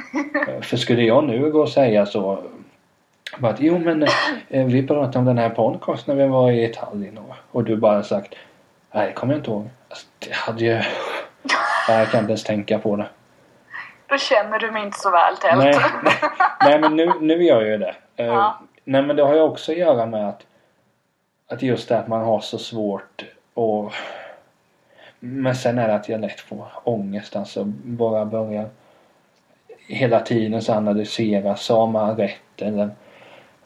För skulle jag nu gå och säga så bara att, jo men eh, vi pratade om den här podcasten när vi var i Tallinn och, och du bara sagt Nej det kommer jag inte ihåg. Alltså, det hade ju... Jag kan inte ens tänka på det. Då känner du mig inte så väl Tält. Nej, nej, nej men nu, nu gör jag ju det. Eh, Ja. Nej men det har ju också att göra med att att just det att man har så svårt och men sen är det att jag lätt får ångest alltså bara börja hela tiden så analysera sa man rätt eller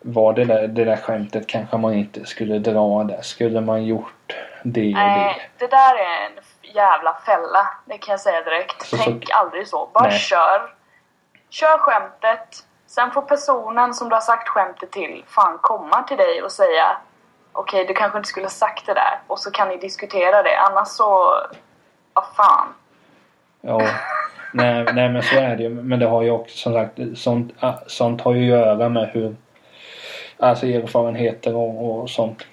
var det där, det där skämtet kanske man inte skulle dra där skulle man gjort det och det Nej, det där är en jävla fälla. Det kan jag säga direkt. Så- så- Tänk aldrig så. Bara Nej. kör. Kör skämtet. Sen får personen som du har sagt skämtet till fan komma till dig och säga Okej, du kanske inte skulle ha sagt det där. Och så kan ni diskutera det. Annars så... Vad fan. Ja, nej, nej men så är det ju. Men det har ju också som sagt sånt, ah, sånt har ju att göra med hur Alltså erfarenheter och, och sånt.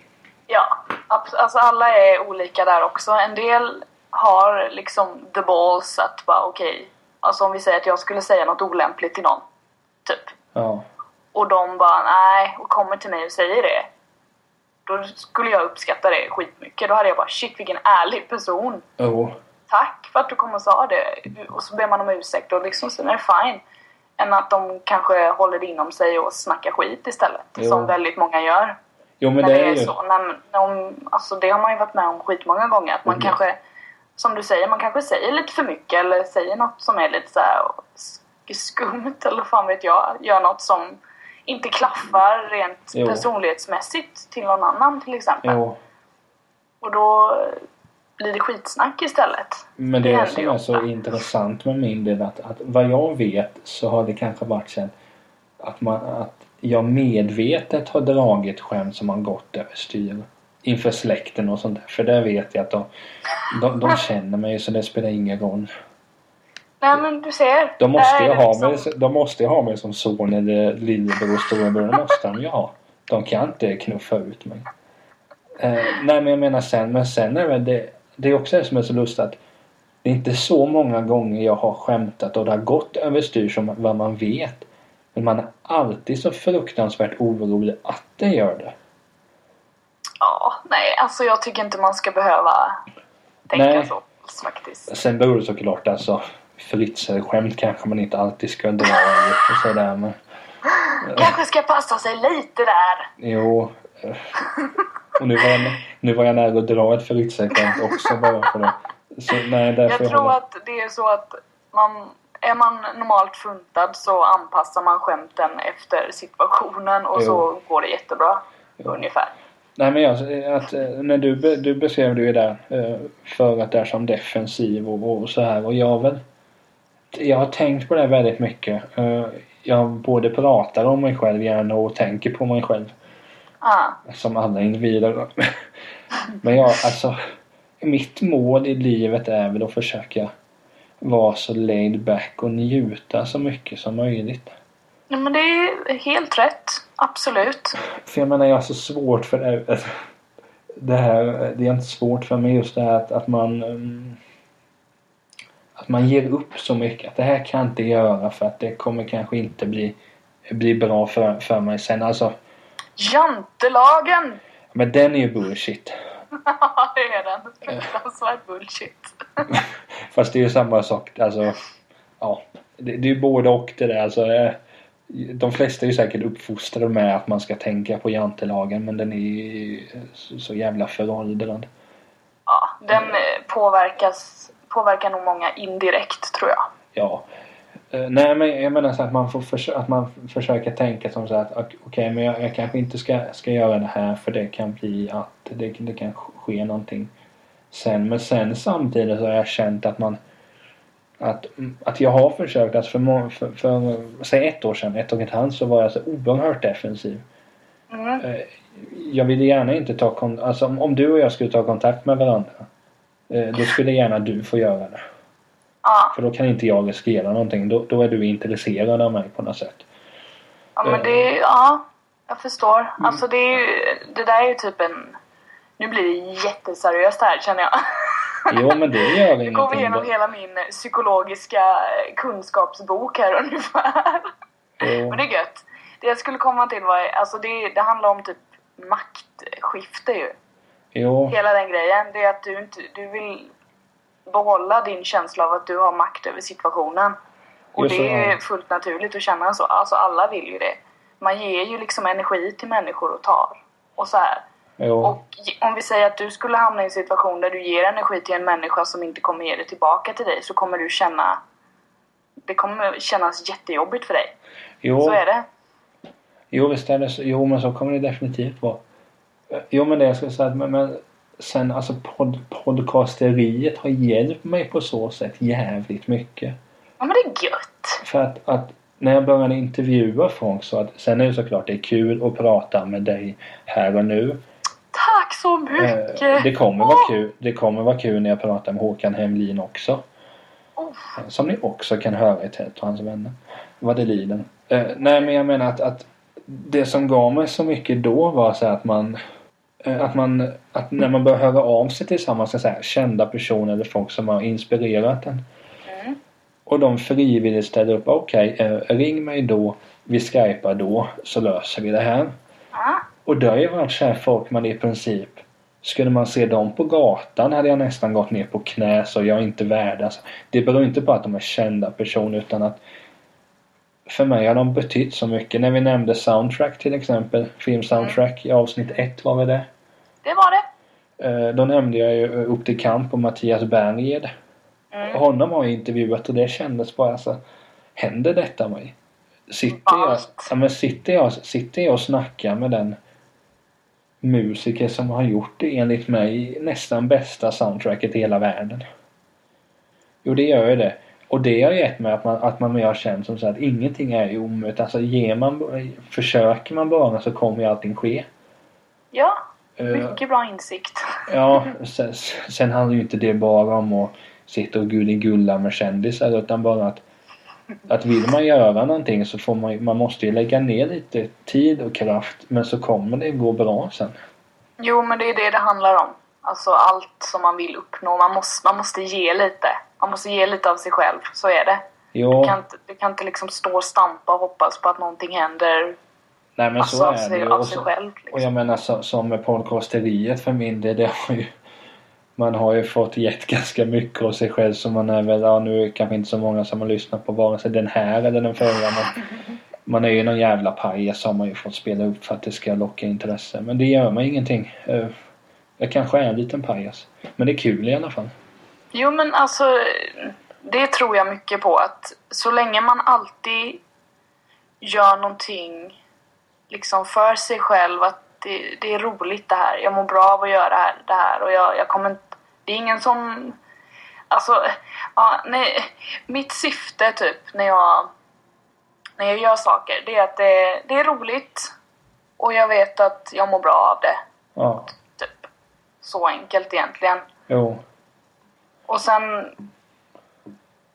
Ja, alltså alla är olika där också. En del har liksom the balls att bara okej. Alltså om vi säger att jag skulle säga något olämpligt till någon. Typ. Ja. Och de bara nej och kommer till mig och säger det. Då skulle jag uppskatta det skitmycket. Då hade jag bara shit vilken ärlig person. Jo. Tack för att du kom och sa det. Och så ber man om ursäkt och liksom sen är det fine. Än att de kanske håller det inom sig och snackar skit istället. Jo. Som väldigt många gör. Jo men när det är är ju. så. När, när de, alltså det har man ju varit med om skitmånga gånger. Att man Mm. kanske, som du säger, man kanske säger lite för mycket eller säger något som är lite så här sk- skumt eller fan vet jag. Gör något som inte klaffar rent Jo. personlighetsmässigt till någon annan till exempel. Jo. Och då blir det skitsnack istället. Men det, Det är som är så intressant med min del att, att vad jag vet så har det kanske varit sen att man att jag medvetet har dragit skämt som har gått överstyr. inför släkten och sånt där. För där vet jag att de, de, de känner mig så det spelar ingen roll. Nej men du ser. De måste, ju ha liksom- mig, de måste ha mig som son eller lillebror och storebror. Det måste de ju ha. De kan inte knuffa ut mig. Eh, nej men jag menar sen, men sen är det, det, är också det som är så lustigt att det är inte så många gånger jag har skämtat och det har gått överstyr som vad man vet. Men man är alltid så fruktansvärt orolig att det gör det. Ja, nej alltså jag tycker inte man ska behöva tänka Nej. så faktiskt. Sen beror det såklart alltså Fritzer-skämt kanske man inte alltid ska dra och sådär men Kanske ska passa sig lite där. jo. Och nu var jag, nu var jag nära att dra ett Fritzer-skämt också bara för det. Så nej Jag tror håller- att det är så att man, är man normalt funtad så anpassar man skämten efter situationen och Jo. så går det jättebra. Ungefär. Nej men jag, att, eh, när du, du beskrev det ju där eh, för att det är som defensiv och, och så här och jag väl Jag har tänkt på det väldigt mycket. Eh, Jag både pratar om mig själv gärna och tänker på mig själv. Ah. Som alla individer. Men jag alltså Mitt mål i livet är väl att försöka vara så laid back och njuta så mycket som möjligt. Nej, men det är helt rätt. Absolut. För jag menar jag har så svårt för det. Det här, det är inte svårt för mig just det här att, att man mm, att man ger upp så mycket. Att det här kan jag inte göra för att det kommer kanske inte bli, bli bra för, för mig sen. Alltså, Jantelagen! men den är ju bullshit. Ja, det är den. Fruktansvärt bullshit. Fast det är ju samma sak. Alltså, ja. Det, det är ju både och det där. Alltså, eh, de flesta är ju säkert uppfostrade med att man ska tänka på jantelagen men den är ju så, jävla föråldrad. Ja, den eh, påverkas, påverkar nog många indirekt tror jag. Ja. Eh, nej men jag menar så att man får försö- att man försöker tänka som så att ok- okej men jag, jag kanske inte ska, ska göra det här för det kan bli att det, det kan ske någonting sen. Men sen samtidigt så har jag känt att man att, att jag har försökt att för, må- för, för säg ett år sedan, ett och ett halvt så var jag så oerhört defensiv. Mm. Eh, Jag ville gärna inte ta kontakt, alltså om, om du och jag skulle ta kontakt med varandra eh, då skulle gärna du få göra det. Ja, För då kan inte jag riskera någonting. Då, då är du intresserad av mig på något sätt. ja men det är, ja, jag förstår. Alltså det är ju, det där är ju typ en, nu blir det jätteseriöst här känner jag. Jo men det gör Nu går vi ingenting. igenom hela min psykologiska kunskapsbok här ungefär. Jo, Men det är gött. Det jag skulle komma till var, alltså det, det handlar om typ maktskifte ju. jo, Hela den grejen. Det är att du inte, du vill behålla din känsla av att du har makt över situationen. Och Just det är fullt naturligt att känna så. Alltså alla vill ju det. Man ger ju liksom energi till människor och tar. Och så här. jo. Och om vi säger att du skulle hamna i en situation där du ger energi till en människa som inte kommer ge det tillbaka till dig så kommer du känna det kommer kännas jättejobbigt för dig. Jo, Så är det. jo visst är det så. Jo men så kommer det definitivt vara. Eh, Jo men det jag skulle säga men, men sen alltså pod, podcasteriet har hjälpt mig på så sätt jävligt mycket. Ja men det är gött. För att, att när jag började intervjua folk så att sen är det såklart det är kul att prata med dig här och nu. Tack så Eh, mycket! Det kommer vara kul. Det kommer vara kul när jag pratar med Håkan Hemlin också. Oh. Som ni också kan höra i Ted och hans vänner. Vad det lider. Eh, nej men jag menar att, att det som gav mig så mycket då var så att man eh, att man, att när man börjar höra av sig tillsammans med så här, kända personer eller folk som har inspirerat en. Mm. Och de frivilligt ställer upp. Okej, eh, ring mig då. Vi skypar då så löser vi det här. Ja. Och det har ju varit så här folk man i princip skulle man se dem på gatan hade jag nästan gått ner på knä så jag är inte värd. Alltså, det beror inte på att de är kända personer utan att för mig har de betytt så mycket. När vi nämnde soundtrack till exempel, filmsoundtrack i avsnitt ett var vi det. Det var det. Eh, Då nämnde jag ju eh, Upp till kamp och Mattias Bernged. Mm. Honom har jag intervjuat och det kändes bara så Händer detta mig? Sitter jag, ja, men sitter, jag, sitter jag och snackar med den musiker som har gjort det enligt mig nästan bästa soundtracket i hela världen? Jo, det gör ju det. Och det har gett mig att man, att man har känt som så att ingenting är omöjligt. Alltså ger man, försöker man bara så kommer ju allting ske. Ja. Eh, Mycket bra insikt. Ja, sen, sen handlar ju inte det bara om att sitta och gulligulla med kändisar utan bara att att vill man göra någonting så får man man måste ju lägga ner lite tid och kraft men så kommer det gå bra sen. Jo, men det är det det handlar om. Alltså allt som man vill uppnå. Man måste, man måste ge lite. Man måste ge lite av sig själv. Så är det. Du Jo, kan inte, du kan inte liksom stå och stampa och hoppas på att någonting händer nej men alltså, så är det sig, ju. av Och, så, själv. och Liksom. jag menar så, som med podcasteriet för min del, det har ju man har ju fått gett ganska mycket av sig själv så man är väl, ja nu är det kanske inte så många som har lyssnat på vare sig den här eller den förra men man är ju någon jävla pajas har man ju fått spela upp för att det ska locka intresse. Men det gör man ingenting. Eh, Jag kanske är en liten pajas. Men det är kul i alla fall. Jo, men alltså det tror jag mycket på att så länge man alltid gör någonting liksom för sig själv att det, det är roligt det här. Jag mår bra av att göra det här, det här och jag, jag kommer inte... Det är ingen som... Alltså, ja, nej, mitt syfte typ när jag, när jag gör saker det är att det, det är roligt och jag vet att jag mår bra av det. Ja, Typ. Så enkelt egentligen. jo. Och sen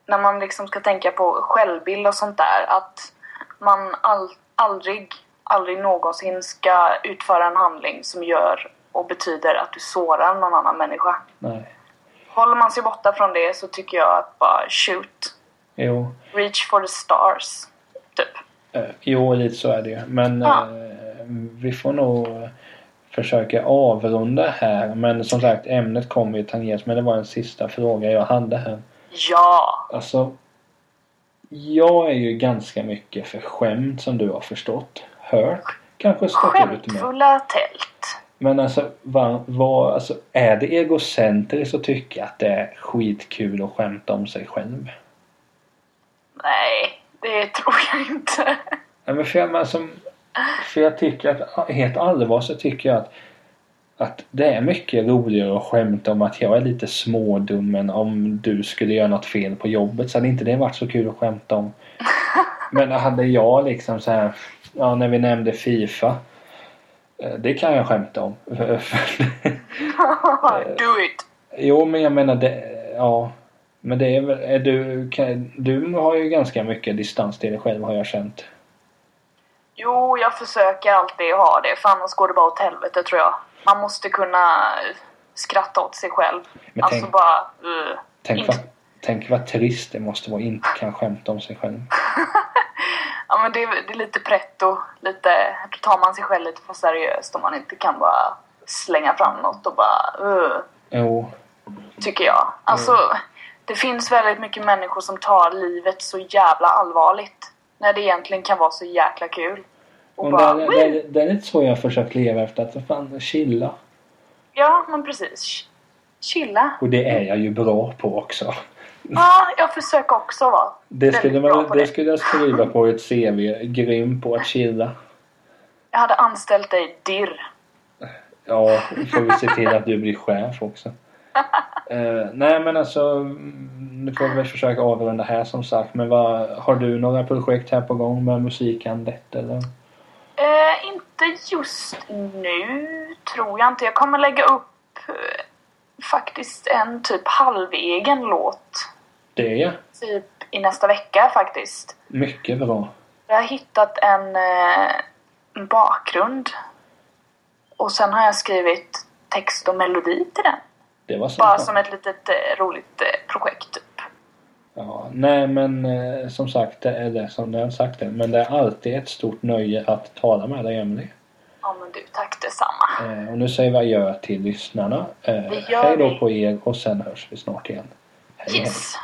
när man liksom ska tänka på självbild och sånt där att man all, aldrig, aldrig någonsin ska utföra en handling som gör och betyder att du sårar någon annan människa. Nej. Håller man sig borta från det så tycker jag att bara shoot. Jo. Reach for the stars. Typ. Eh, Jo, lite så är det ju. Men Ja. eh, vi får nog försöka avrunda här. Men som sagt, ämnet kommer ju tangeras. Men det var en sista fråga jag hade här. Ja! Alltså, jag är ju ganska mycket för skämt som du har förstått. Hört. Kanske stått ut med. Skämtfulla tält. Men alltså, vad, vad, alltså, är det egocentriskt att tycka att det är skitkul att skämta om sig själv? Nej, det tror jag inte. Nej, men för, jag, men alltså, för jag tycker att helt allvar så tycker jag att att det är mycket roligare att skämta om att jag är lite smådum än om du skulle göra något fel på jobbet så hade inte det varit så kul att skämta om. Men hade jag liksom så här, ja när vi nämnde Fifa. eh, Det kan jag skämta om. Do it! jo men jag menar det, ja. Men det är väl, är du, kan, du har ju ganska mycket distans till dig själv har jag känt. Jo, jag försöker alltid ha det, för annars går det bara åt helvete tror jag. Man måste kunna skratta åt sig själv. Men alltså tänk- bara... Uh, Tänk inte- vad, tänk vad trist det måste vara inte kan skämta om sig själv. Ja men det, är- det är lite pretto, lite... Då tar man sig själv lite för seriöst om man inte kan bara slänga fram något och bara... Uh, Jo, tycker jag. Alltså, det finns väldigt mycket människor som tar livet så jävla allvarligt. När det egentligen kan vara så jäkla kul. Och Och bara... det, det, det är lite så jag har försökt leva efter. Att fan, chilla. Ja, men precis. Chilla. Och det är jag ju bra på också. Ja, jag försöker också vara Det skulle, man, det det. skulle jag skriva på ett CV. Grym på att chilla. Jag hade anställt dig dirr. Ja, får vi se till att du blir chef också. Eh, nej men alltså, nu får vi försöka avrunda här som sagt. Men vad, har du några projekt här på gång med musikandet eller? Eh, inte just nu, tror jag inte. Jag kommer lägga upp eh, faktiskt en typ halvegen låt. Det är jag. Typ i nästa vecka faktiskt. Mycket bra. Jag har hittat en, en bakgrund. Och sen har jag skrivit text och melodi till den. Det var så. Bara som ett litet eh, roligt eh, projekt typ. Ja, nej men eh, som sagt, det är det som jag sagt det. Men det är alltid ett stort nöje att tala med dig Emelie. Ja men du, tack detsamma. Eh, och nu säger vi adjö till lyssnarna. Eh, Det gör hej då vi. på er och sen hörs vi snart igen. Hej hej. Yes!